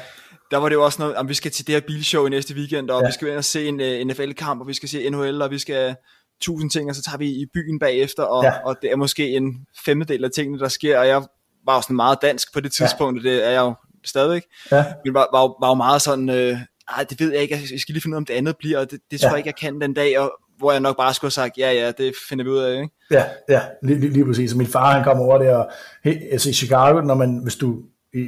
der var det jo også noget, om vi skal til det her bilshow i næste weekend, og ja. vi skal ind og se en uh, øh, NFL-kamp, og vi skal se NHL, og vi skal tusind ting, og så tager vi i byen bagefter, og, ja. og det er måske en femtedel af tingene, der sker, og jeg var jo sådan meget dansk på det tidspunkt, ja. det er jeg jo stadigvæk, ja. men var, var, var jo meget sådan, øh, ej, det ved jeg ikke, jeg skal lige finde ud af, om det andet bliver, og det, det tror ja. jeg ikke, jeg kan den dag, og hvor jeg nok bare skulle have sagt, ja, ja, det finder vi ud af, ikke? Ja, ja, lige, lige, lige præcis. Min far, han kom over der, og, altså i Chicago, når man, hvis du i,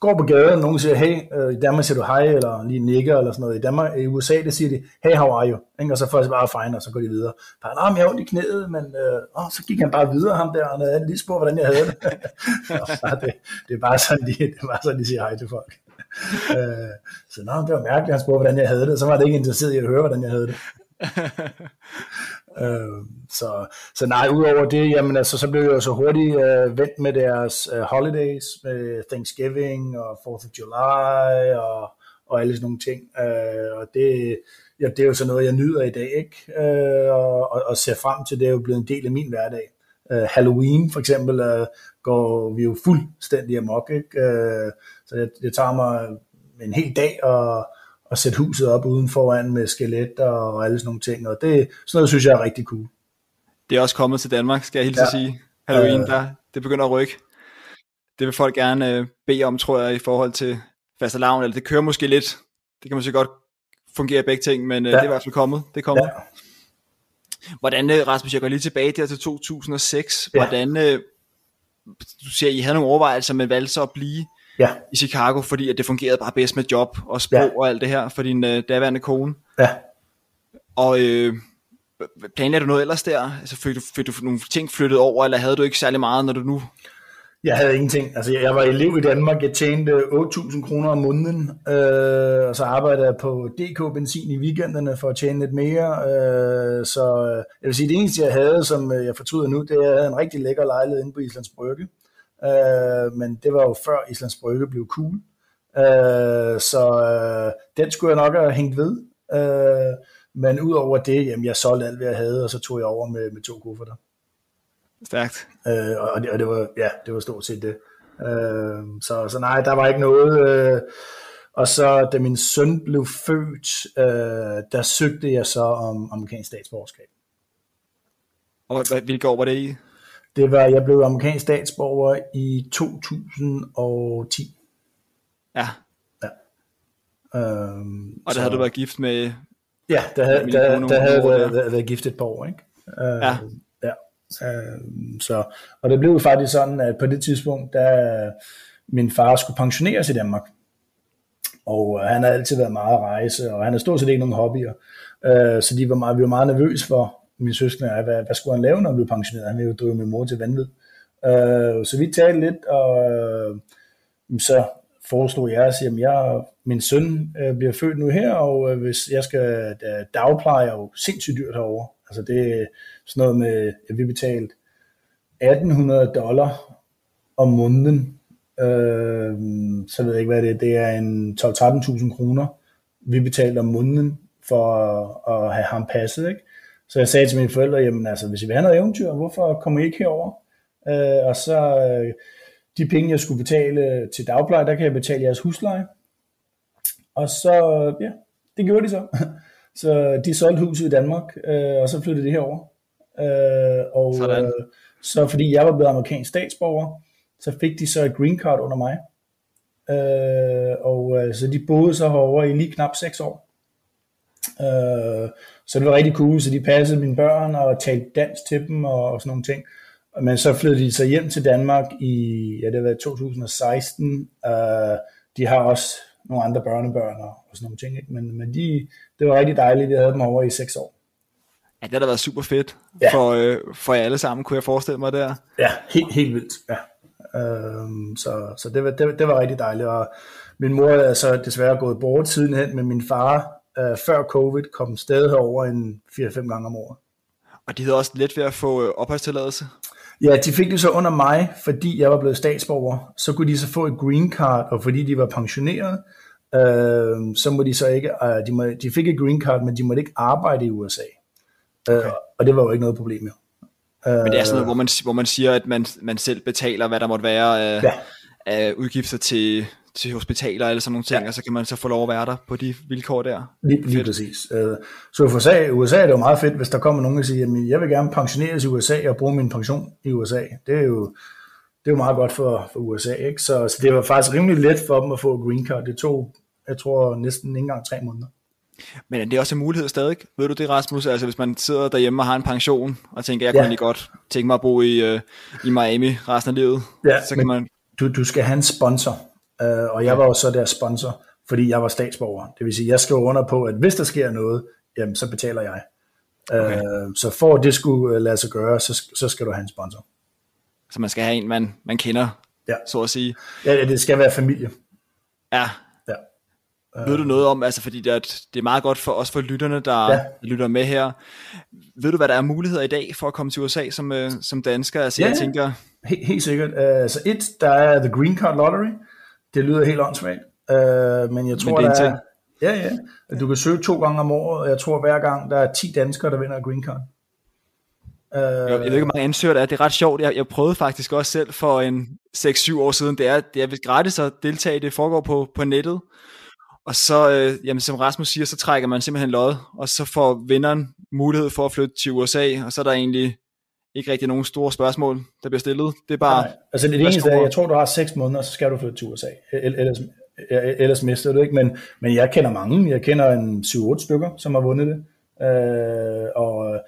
går på gaden, og nogen siger, hey, øh, i Danmark siger du hej, eller lige nikker, eller sådan noget. I, Danmark, i USA, det siger de, hey, how are you? Ikke? Og så først bare fine, og så går de videre. Bare, nej, jeg har ondt i knæet, men øh, åh, så gik han bare videre, ham der, og han lige spurgte, hvordan jeg havde det. og det, det, er bare sådan, de, det er bare sådan, de siger hej til folk. øh, så nej, det var mærkeligt, han spurgte, hvordan jeg havde det. Så var det ikke interesseret i at høre, hvordan jeg havde det. Øh, så, så nej, udover det, jamen altså, så blev jeg jo så hurtigt øh, vendt med deres øh, holidays, med Thanksgiving og 4th of July og, og alle sådan nogle ting. Øh, og det, ja, det er jo så noget, jeg nyder i dag, ikke? Øh, og, og, og ser frem til, det er jo blevet en del af min hverdag. Øh, Halloween for eksempel øh, går vi jo fuldstændig amok, ikke? Øh, så det, det tager mig en hel dag og at sætte huset op uden foran med skeletter og alle sådan nogle ting, og det, sådan noget synes jeg er rigtig cool. Det er også kommet til Danmark, skal jeg hilse ja. sige. Halloween, øh, der, det begynder at rykke. Det vil folk gerne øh, bede om, tror jeg, i forhold til fastelavn, eller det kører måske lidt. Det kan måske godt fungere begge ting, men øh, ja. det er i hvert fald kommet. Det er kommet. Ja. Hvordan, øh, Rasmus, jeg går lige tilbage der til 2006. Ja. Hvordan, øh, du siger, I havde nogle overvejelser, men valgte så at blive ja. i Chicago, fordi at det fungerede bare bedst med job og sprog ja. og alt det her for din øh, daværende kone. Ja. Og øh, planlagde du noget ellers der? Altså fik du, fik du nogle ting flyttet over, eller havde du ikke særlig meget, når du nu... Jeg havde ingenting. Altså, jeg var elev i Danmark. Jeg tjente 8.000 kroner om måneden, øh, og så arbejdede jeg på DK Benzin i weekenderne for at tjene lidt mere. Øh, så øh, jeg vil sige, det eneste, jeg havde, som øh, jeg fortryder nu, det er, at jeg havde en rigtig lækker lejlighed inde på Islands Brygge. Øh, men det var jo før Islands Brygge blev cool. Øh, så øh, den skulle jeg nok have hængt ved. Øh, men udover det, jamen, jeg solgte alt, hvad jeg havde, og så tog jeg over med, med to kufferter. Stærkt. Øh, og, det, og det var, ja, det var stort set det. Øh, så, så nej, der var ikke noget. Øh, og så da min søn blev født, øh, der søgte jeg så om amerikansk statsborgerskab. Og hvilke år var det i? Det var, jeg blev amerikansk statsborger i 2010. Ja. Ja. Øhm, og der så, havde du været gift med... Ja, der havde, der, der, der havde været, været, været gift et par år, ikke? Øh, ja. ja. Øh, så, og det blev faktisk sådan, at på det tidspunkt, da min far skulle pensioneres i Danmark, og øh, han har altid været meget at rejse, og han har stort set ikke nogen hobbyer, øh, så de var meget, vi var meget nervøse for, min søskende er, hvad, hvad skulle han lave, når han blev pensioneret? Han ville jo drive min mor til vanvid. Øh, så vi talte lidt, og øh, så foreslog jeg, at sige, at jeg, min søn øh, bliver født nu her, og øh, hvis jeg skal øh, dagpleje, er jo sindssygt dyrt herovre. Altså det er sådan noget med, at vi betalte 1800 dollar om måneden, øh, så ved jeg ikke hvad det er, det er en 12-13.000 kroner, vi betalte om måneden for at, at have ham passet, ikke? Så jeg sagde til mine forældre, jamen altså, hvis I vil have noget eventyr, hvorfor kommer I ikke herover? Øh, og så øh, de penge, jeg skulle betale til dagpleje, der kan jeg betale jeres husleje. Og så, ja, det gjorde de så. Så de solgte huset i Danmark, øh, og så flyttede de herover. Øh, og Sådan. øh, så fordi jeg var blevet amerikansk statsborger, så fik de så et green card under mig. Øh, og øh, så de boede så herovre i lige knap 6 år. Øh, så det var rigtig cool, så de passede mine børn og talte dansk til dem og, og sådan nogle ting. Men så flyttede de så hjem til Danmark i, ja det var 2016. Øh, de har også nogle andre børnebørn og, og sådan nogle ting, ikke? Men, men de, det var rigtig dejligt, jeg havde dem over i 6 år. Ja, det har da været super fedt Ja. for, øh, for jer alle sammen, kunne jeg forestille mig der. Ja, helt, helt vildt. Ja. Øhm, så så det, var, det, var- det var rigtig dejligt. Og min mor er så desværre gået bort sidenhen, men min far øh, før covid kom stadig herover en 4-5 gange om året. Og de havde også let ved at få øh, opholdstilladelse. Ja, de fik det så under mig, fordi jeg var blevet statsborger. Så kunne de så få et green card, og fordi de var pensioneret, øh, så må de så ikke, øh, de, må, de fik et green card, men de måtte ikke arbejde i USA. Okay. Øh, og det var jo ikke noget problem, jo. Øh, Men det er sådan noget, hvor man, hvor man siger, at man, man selv betaler, hvad der måtte være af, Ja. af udgifter til, til hospitaler eller sådan nogle ting, Ja. og så kan man så få lov at være der på de vilkår der. Lige, lige præcis. Øh, Så for USA, USA er det jo meget fedt, hvis der kommer nogen og siger, at jeg vil gerne pensioneres i USA og bruge min pension i USA. Det er jo, det er jo meget godt for, for USA. Ikke? Så, så det var faktisk rimelig let for dem at få green card. Det tog, jeg tror, næsten ikke engang tre måneder. Men er det også en mulighed stadig? Ved du det, Rasmus? Altså hvis man sidder derhjemme og har en pension, og tænker, jeg Ja. kunne egentlig godt tænke mig at bo i, øh, i Miami resten af livet, Ja, så kan man... Du, du skal have en sponsor, øh, og jeg var jo så deres sponsor, fordi jeg var statsborger. Det vil sige, jeg skrev under på, at hvis der sker noget, jamen, så betaler jeg. Okay. Øh, så for at det skulle øh, lade sig gøre, så, så skal du have en sponsor. Så man skal have en, man, man kender, Ja. så at sige. Ja, det skal være familie. Ja, Ja. Ved du noget om, altså fordi det er, det er meget godt for os for lytterne, der Ja. lytter med her. Ved du, hvad der er muligheder i dag for at komme til USA som, øh, som dansker? Altså Ja. jeg tænker, Helt, helt sikkert. Uh, så et, der er The Green Card Lottery. Det lyder helt åndssvagt. Uh, men jeg tror, det er der ting. Ja, ja. Du kan søge to gange om året, og jeg tror hver gang, der er 10 danskere, der vinder Green Card. Uh, jeg, ved ikke, hvor mange ansøgere der er. Det er ret sjovt. Jeg, jeg prøvede faktisk også selv for en 6-7 år siden. Det er, det er gratis at deltage. Det foregår på, på nettet. Og så, øh, jamen, som Rasmus siger, så trækker man simpelthen lod, og så får vinderen mulighed for at flytte til USA, og så er der egentlig ikke rigtig nogen store spørgsmål, der bliver stillet. Det er bare, Nej, altså det, eneste er, jeg tror, du har 6 måneder, så skal du flytte til USA. El- Ellers, ellers mister du ikke. Men, men jeg kender mange. Jeg kender en 7-8 stykker, som har vundet det. Øh, og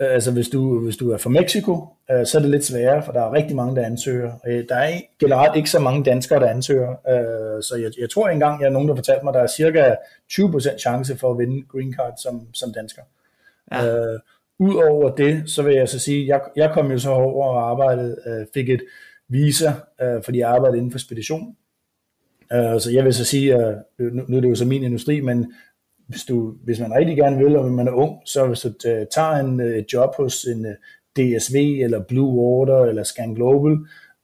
altså hvis du, hvis du er fra Mexico, øh, så er det lidt sværere, for der er rigtig mange, der ansøger. Øh, der er generelt ikke så mange danskere, der ansøger. Øh, så jeg, jeg tror engang, jeg er nogen, der fortalte mig, der er cirka 20% chance for at vinde green card som, som dansker. Ja. Øh, Udover det, så vil jeg så sige, jeg, jeg kom jo så over og arbejdede, øh, fik et visa, øh, fordi jeg arbejdede inden for spedition. Øh, så jeg vil så sige, øh, nu, nu er det jo så min industri, men hvis, du, hvis man rigtig gerne vil, og man er ung, så hvis du øh, tager en øh, job hos en øh, DSV, eller Blue Water, eller Scan Global,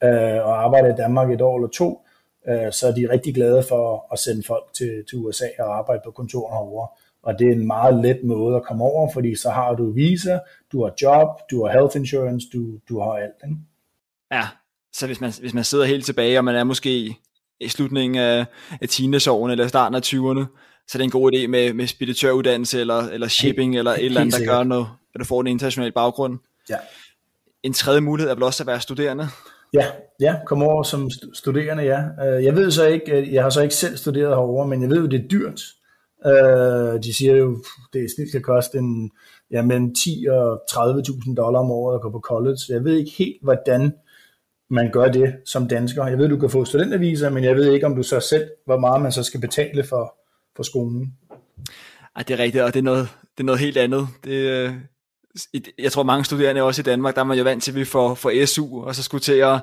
øh, og arbejder i Danmark et år eller to, øh, så er de rigtig glade for at sende folk til, til USA og arbejde på kontoren herovre. Og det er en meget let måde at komme over, fordi så har du visa, du har job, du har health insurance, du, du har alt. Ikke? ja, så hvis man, hvis man sidder helt tilbage, og man er måske i slutningen af, af teenageårene, eller starten af 20'erne, så er det en god idé med, med speditøruddannelse, eller, eller shipping, eller et eller andet, der gør noget, at du får en international baggrund. Ja. En tredje mulighed er vel også at være studerende. Ja, ja, kom over som stu- studerende, ja. Øh, Jeg ved så ikke, øh, jeg har så ikke selv studeret herovre, men jeg ved jo, det er dyrt. Øh, De siger jo, det snit kan koste en, ja, mellem 10 og 30.000 dollar om året at gå på college. Jeg ved ikke helt, hvordan man gør det som dansker. Jeg ved, du kan få studentervisa, men jeg ved ikke, om du så selv, hvor meget man så skal betale for, for skolen. Ej, det er rigtigt, og det er noget, det er noget helt andet. Det, øh, jeg tror mange studerende også i Danmark, der er man jo vant til, at vi får, får SU, og så skulle til at,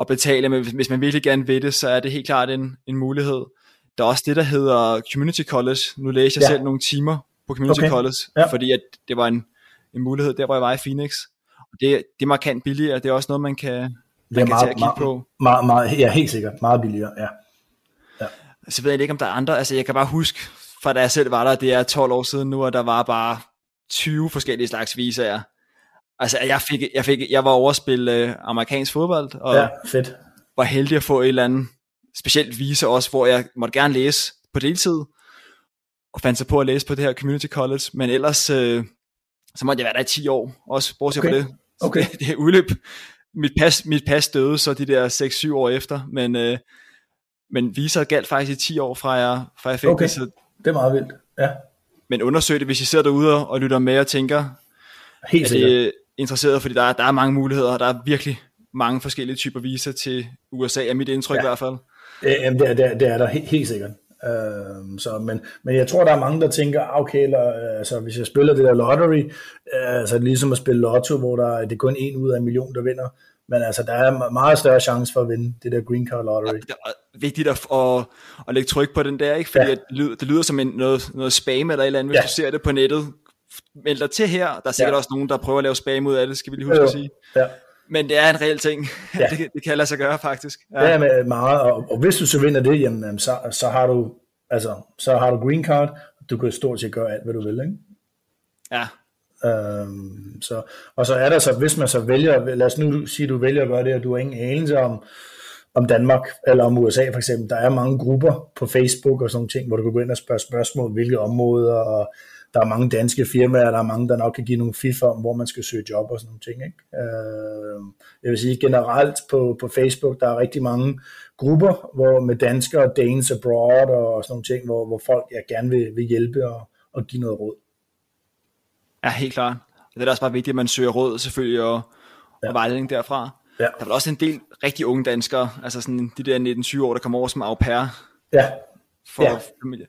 at betale, men hvis man virkelig gerne vil det, så er det helt klart en, en mulighed. Der er også det, der hedder Community College. Nu læser jeg ja. selv nogle timer på Community okay. College, ja. fordi at det var en, en mulighed der, hvor jeg var i Phoenix. Og det, det er markant billigere, det er også noget, man kan, man er kan meget, tage at kigge meget, på. Meget, meget, ja, helt sikkert. Meget billigere, ja. ja. Så ved jeg ikke, om der er andre. Altså, jeg kan bare huske, fra da jeg selv var der, det er 12 år siden nu, og der var bare 20 forskellige slags visager. Altså, jeg, fik, jeg, fik, jeg var over at spille øh, amerikansk fodbold, og ja, fedt. var heldig at få et eller andet specielt visa også, hvor jeg måtte gerne læse på deltid, og fandt sig på at læse på det her community college, men ellers, øh, så måtte jeg være der i 10 år, også bortset okay. fra det. Okay. Det, det er udløb. Mit pas, mit pas døde så de der 6-7 år efter, men, øh, men visa galt faktisk i 10 år fra jeg, fra jeg fik okay. det. Så, det er meget vildt, ja. Men undersøg det, hvis I sidder derude og lytter med og tænker, Helt er det interesseret, fordi der er, der er mange muligheder, der er virkelig mange forskellige typer visa til USA, er mit indtryk ja. i hvert fald. Jamen, det, er, det, er, det er der helt, helt sikkert. Uh, så, men, men jeg tror, der er mange, der tænker, ah, okay, eller, altså, hvis jeg spiller det der lottery, uh, altså ligesom at spille lotto, hvor der, det er kun en ud af en million, der vinder, men altså, der er meget større chance for at vinde det der green card lottery. Ja, det er vigtigt at, at, at lægge tryk på den der, ikke? fordi ja. det, lyder, det lyder som en, noget, noget spam eller et eller andet, hvis ja. du ser det på nettet. Meld dig til her, der er sikkert ja. også nogen, der prøver at lave spam ud af det, skal vi lige huske jo. at sige. Ja. Men det er en reel ting. Ja. det, det kan lade sig gøre faktisk. Ja, ja med meget. Og, og, hvis du så vinder det, jamen, så, så, har du, altså, så har du green card. Du kan stort set gøre alt, hvad du vil. Ikke? Ja. Øhm, så, og så er der så, hvis man så vælger, lad os nu sige, at du vælger at gøre det, og du har ingen anelse om, om Danmark eller om USA for eksempel. Der er mange grupper på Facebook og sådan nogle ting, hvor du kan gå ind og spørge spørgsmål, hvilke områder, og der er mange danske firmaer, der er mange, der nok kan give nogle fif om, hvor man skal søge job og sådan nogle ting. Ikke? Øh, jeg vil sige generelt på, på Facebook, der er rigtig mange grupper hvor med danskere, Danes abroad og sådan nogle ting, hvor, hvor folk ja, gerne vil, vil hjælpe og, og give noget råd. Ja, helt klart. Det er også bare vigtigt, at man søger råd selvfølgelig og, ja. og vejledning derfra. Ja. Der er vel også en del rigtig unge danskere, altså sådan de der 19-20 år, der kommer over som au pair ja. for ja. familie.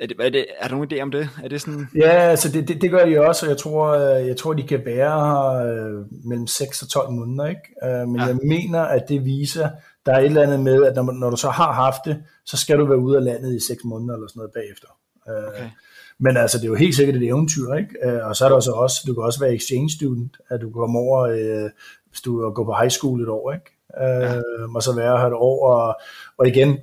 Er, det, er, det, er der nogen idé om det? Er det sådan... Ja, altså det, det, det gør de også, og jeg tror, øh, jeg tror de kan være her øh, mellem 6 og 12 måneder. Ikke? Øh, men ja. jeg mener, at det viser, der er et eller andet med, at når, når du så har haft det, så skal du være ude af landet i 6 måneder eller sådan noget bagefter. Okay. Men altså, det er jo helt sikkert et eventyr, ikke? Og så er der så også, du kan også være exchange student, at du kommer over, hvis du går på high school et år, ikke? Ja. Og så være her et år, og, og igen,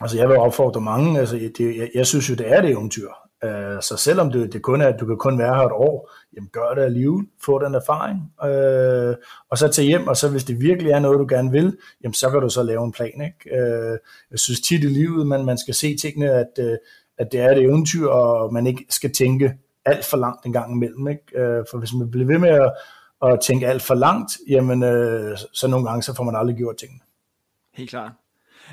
Altså jeg vil opfordre mange, altså det, jeg, jeg synes jo, det er det eventyr. Uh, så selvom det, det kun er, at du kan kun være her et år, jamen gør det alligevel, få den erfaring, uh, og så tage hjem, og så hvis det virkelig er noget, du gerne vil, jamen så kan du så lave en plan. Ikke? Uh, jeg synes tit i livet, man, man skal se tingene, at, uh, at det er et eventyr, og man ikke skal tænke alt for langt en gang imellem. Ikke? Uh, for hvis man bliver ved med at, at tænke alt for langt, jamen uh, så nogle gange, så får man aldrig gjort tingene. Helt klart.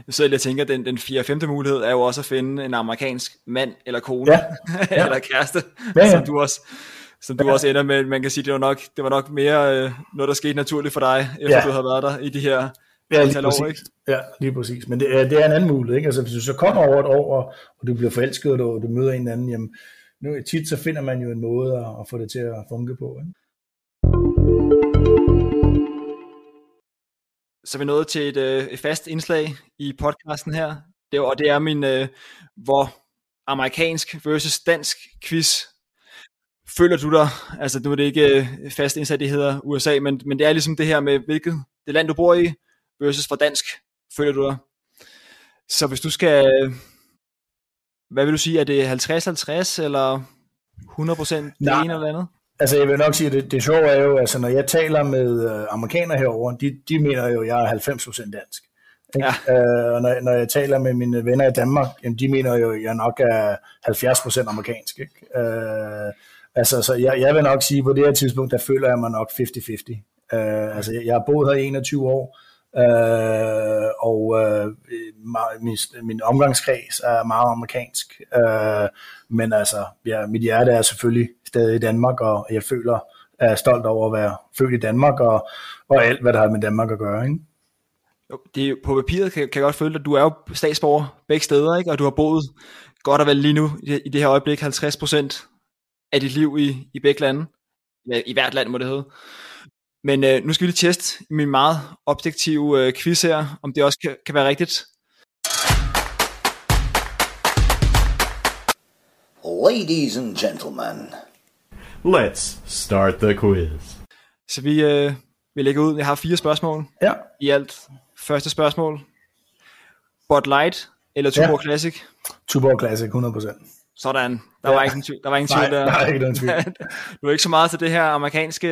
Så jeg tænker, den, den 4. og 5. mulighed er jo også at finde en amerikansk mand eller kone, ja. Ja. eller kæreste, ja, ja. som du også som du ja. også ender med, man kan sige, det var nok, det var nok mere øh, noget, der skete naturligt for dig, efter ja. du havde været der i de her ja, lige år, ikke? Ja, lige præcis. Men det er, det er en anden mulighed, ikke? Altså, hvis du så kommer over et år, og, og du bliver forelsket, og du møder en anden, jamen, nu tit så finder man jo en måde at, at få det til at funke på, ikke? Så er vi nået til et, øh, et fast indslag i podcasten her, det, og det er min, øh, hvor amerikansk versus dansk quiz. Føler du dig, altså nu er det ikke øh, fast indsat, det hedder USA, men, men det er ligesom det her med, hvilket det land du bor i, versus for dansk, føler du dig. Så hvis du skal, hvad vil du sige, er det 50-50, eller 100% det Nej. ene eller andet? Altså jeg vil nok sige, at det, det sjove er jo, altså når jeg taler med øh, amerikanere herover, de, de mener jo, at jeg er 90% dansk. Ja. Øh, og når, når jeg taler med mine venner i Danmark, jamen, de mener jo, at jeg nok er 70% amerikansk. Ikke? Øh, altså, så jeg, jeg vil nok sige, at på det her tidspunkt, der føler jeg mig nok 50-50. Øh, altså jeg, jeg har boet her i 21 år, øh, og øh, min, min omgangskreds er meget amerikansk. Øh, men altså, ja, mit hjerte er selvfølgelig stadig i Danmark, og jeg føler, er stolt over at være født i Danmark, og, og alt, hvad der har med Danmark at gøre. Ikke? Jo, det er, på papiret kan, kan jeg godt føle, at du er jo statsborger begge steder, ikke? og du har boet godt og vel lige nu, i det her øjeblik, 50% af dit liv i, i begge lande. I hvert land må det hedde. Men øh, nu skal vi lige teste min meget objektive øh, quiz her, om det også kan, kan være rigtigt. Ladies and gentlemen, Let's start the quiz. Så vi, øh, vi lægger ud. Jeg har fire spørgsmål Ja, i alt. Første spørgsmål. Bud Light eller Tuborg Ja. Classic? Tuborg Classic, 100%. Sådan. Der Ja. var ikke en tvivl, der. Var ingen Nej, tvivl der. er ikke nogen tvivl. du er ikke så meget til det her amerikanske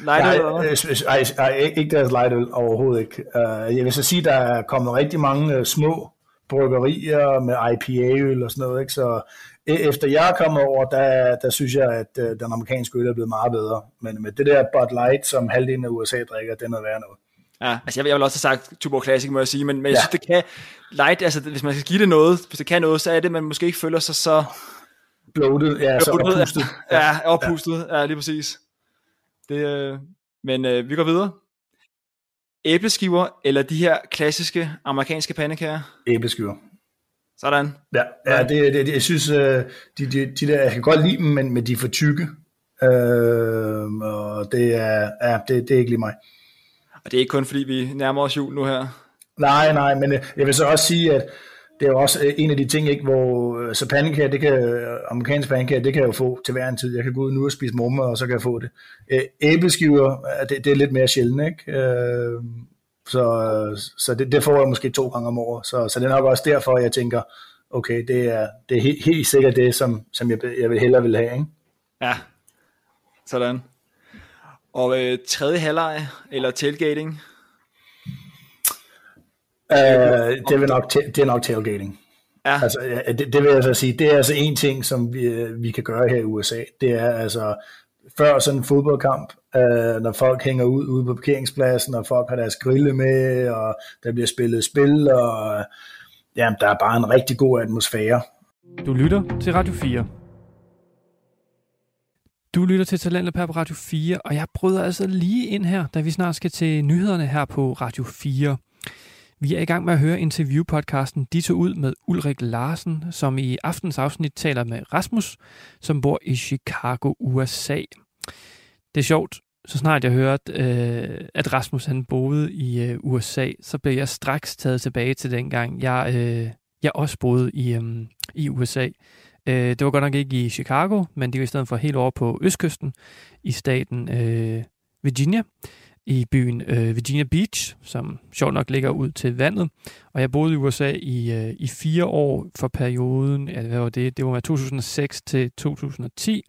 light Nej, øh, s- ej, ej, ikke deres lightøl overhovedet ikke. Uh, jeg vil så sige, der er kommet rigtig mange uh, små bryggerier med IPA-øl og sådan noget, ikke? så efter jeg er kommet over, der, der synes jeg, at uh, den amerikanske øl er blevet meget bedre. Men med det der Bud Light, som halvdelen af USA drikker, det er noget værd noget. Ja, altså jeg, jeg vil også have sagt Tuborg Classic, må jeg sige, men, men jeg Ja. synes, det kan, light, altså hvis man skal give det noget, hvis det kan noget, så er det, man måske ikke føler sig så Bloated, ja, så oppustet. Ja, oppustet, ja, lige præcis. Det, øh, men øh, vi går videre. Æbleskiver eller de her klassiske amerikanske pandekager? Æbleskiver. Sådan. Ja, ja det, det, det, jeg synes, øh, de, de, de der, jeg kan godt lide dem, men, men de er for tykke. Øh, og det er, ja, det, det er ikke lige mig. Og det er ikke kun fordi, vi nærmer os jul nu her. Nej, nej, men øh, jeg vil så også sige, at det er jo også øh, en af de ting, ikke, hvor øh, så pandekager, det kan, amerikanske pandekager, det kan jeg jo få til hver en tid. Jeg kan gå ud nu og spise mummer, og så kan jeg få det. Æbleskiver, det, det er lidt mere sjældent, ikke? Så så det, det får jeg måske to gange om året. Så, så det er nok også derfor, jeg tænker, okay, det er, det er helt, helt sikkert det, som, som jeg, jeg vil hellere vil have, ikke? Ja, sådan. Og øh, tredje halvleg eller tailgating? Øh, det, er nok, det er nok tailgating. Ja, Altså, det, det vil jeg så sige, det er altså en ting, som vi, vi kan gøre her i USA. Det er altså, før sådan en fodboldkamp, øh, når folk hænger ud ude på parkeringspladsen, og folk har deres grille med, og der bliver spillet spil, og øh, jamen, der er bare en rigtig god atmosfære. Du lytter til Radio 4. Du lytter til Talentet på Radio 4, og jeg bryder altså lige ind her, da vi snart skal til nyhederne her på Radio 4. Vi er i gang med at høre interviewpodcasten De tog ud med Ulrik Larsen, som i aftens afsnit taler med Rasmus, som bor i Chicago, USA. Det er sjovt, så snart jeg hørte, øh, at Rasmus han boede i øh, USA, så blev jeg straks taget tilbage til dengang, jeg, øh, jeg også boede i, øh, i USA. Øh, det var godt nok ikke i Chicago, men det var i stedet for helt over på østkysten i staten øh, Virginia, i byen øh, Virginia Beach, som sjovt nok ligger ud til vandet. Og jeg boede i USA i, øh, i fire år for perioden, ja, hvad var det? Det var fra 2006 til 2010.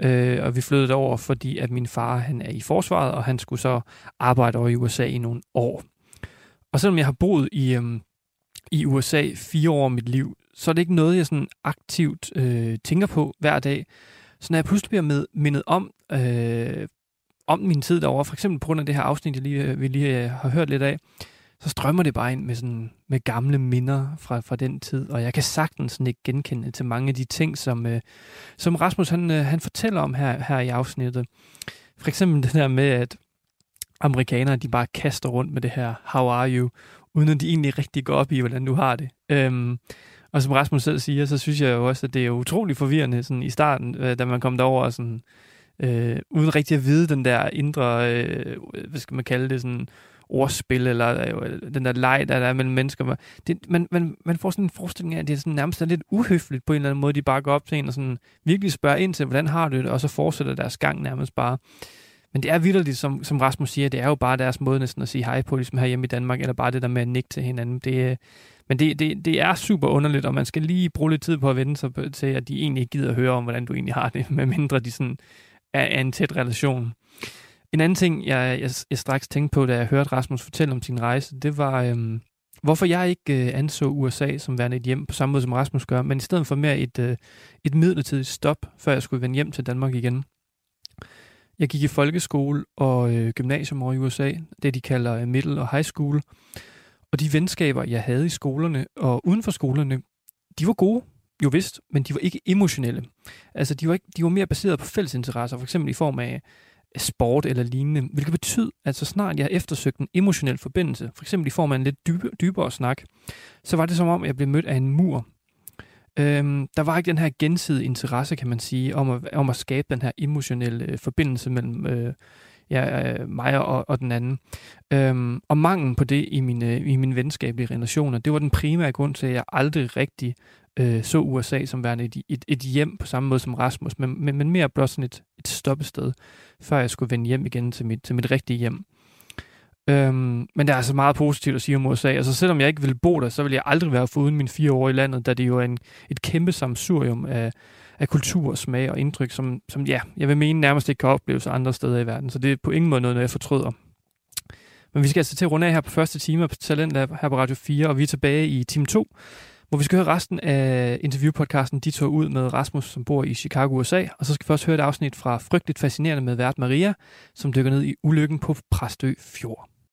Øh, og vi flyttede over, fordi at min far han er i forsvaret, og han skulle så arbejde over i USA i nogle år. Og selvom jeg har boet i, øhm, i USA fire år af mit liv, så er det ikke noget, jeg sådan aktivt øh, tænker på hver dag. Så når jeg pludselig bliver med, mindet om, øh, om min tid derovre, for eksempel på grund af det her afsnit, jeg lige, øh, vi lige øh, har hørt lidt af, så strømmer det bare ind med, sådan, med gamle minder fra, fra den tid, og jeg kan sagtens sådan ikke genkende til mange af de ting, som, øh, som Rasmus han, øh, han fortæller om her, her i afsnittet. For eksempel det der med, at amerikanere de bare kaster rundt med det her, how are you, uden at de egentlig rigtig går op i, hvordan du har det. Øhm, og som Rasmus selv siger, så synes jeg jo også, at det er utrolig forvirrende sådan i starten, øh, da man kom derover, sådan, øh, uden rigtig at vide den der indre, øh, hvad skal man kalde det, sådan ordspil, eller øh, den der leg, der er mellem mennesker. Det, man, man, man får sådan en forestilling af, at det er sådan, nærmest er lidt uhøfligt på en eller anden måde, de bare går op til en og sådan virkelig spørger ind til, hvordan har du det, og så fortsætter deres gang nærmest bare. Men det er vidderligt, som, som Rasmus siger, det er jo bare deres måde næsten at sige hej på, ligesom her hjemme i Danmark, eller bare det der med at nikke til hinanden. Det, øh, men det, det, det er super underligt, og man skal lige bruge lidt tid på at vende sig til, at de egentlig ikke gider at høre om, hvordan du egentlig har det, medmindre de sådan er, er en tæt relation. En anden ting, jeg, jeg, jeg straks tænkte på, da jeg hørte Rasmus fortælle om sin rejse, det var, øhm, hvorfor jeg ikke øh, anså USA som værende et hjem, på samme måde som Rasmus gør, men i stedet for mere et, øh, et midlertidigt stop, før jeg skulle vende hjem til Danmark igen. Jeg gik i folkeskole og øh, gymnasium over i USA, det de kalder øh, middle og high school. Og de venskaber, jeg havde i skolerne og uden for skolerne, de var gode, jo vist, men de var ikke emotionelle. Altså, de var, ikke, de var mere baseret på fælles interesser, for eksempel i form af sport eller lignende, hvilket betød, at så snart jeg eftersøgte en emotionel forbindelse, for eksempel i form af en lidt dybe, dybere snak, så var det som om, jeg blev mødt af en mur. Øhm, der var ikke den her gensidige interesse, kan man sige, om at, om at skabe den her emotionelle øh, forbindelse mellem, øh, ja, øh, mig og, og den anden. Øhm, og manglen på det i mine, øh, i mine venskabelige relationer, det var den primære grund til, at jeg aldrig rigtig øh, så USA som værende et, et, et hjem på samme måde som Rasmus, men, men, men mere blot sådan et, et stoppested, før jeg skulle vende hjem igen til mit, til mit rigtige hjem. Øhm, men der er altså meget positivt at sige om USA. Altså selvom jeg ikke ville bo der, så ville jeg aldrig være foruden mine fire år i landet, da det jo er en, et kæmpe samsurium af, af kultur, smag og indtryk, som, som ja, jeg vil mene nærmest ikke kan opleves andre steder i verden. Så det er på ingen måde noget, jeg fortryder. Men vi skal altså til at runde af her på første time på Talent her på Radio 4, og vi er tilbage i time 2, hvor vi skal høre resten af interviewpodcasten De tog ud med Rasmus, som bor i Chicago, USA. Og så skal vi først høre et afsnit fra Frygteligt Fascinerende med vært Maria, som dykker ned i ulykken på Præstø Fjord.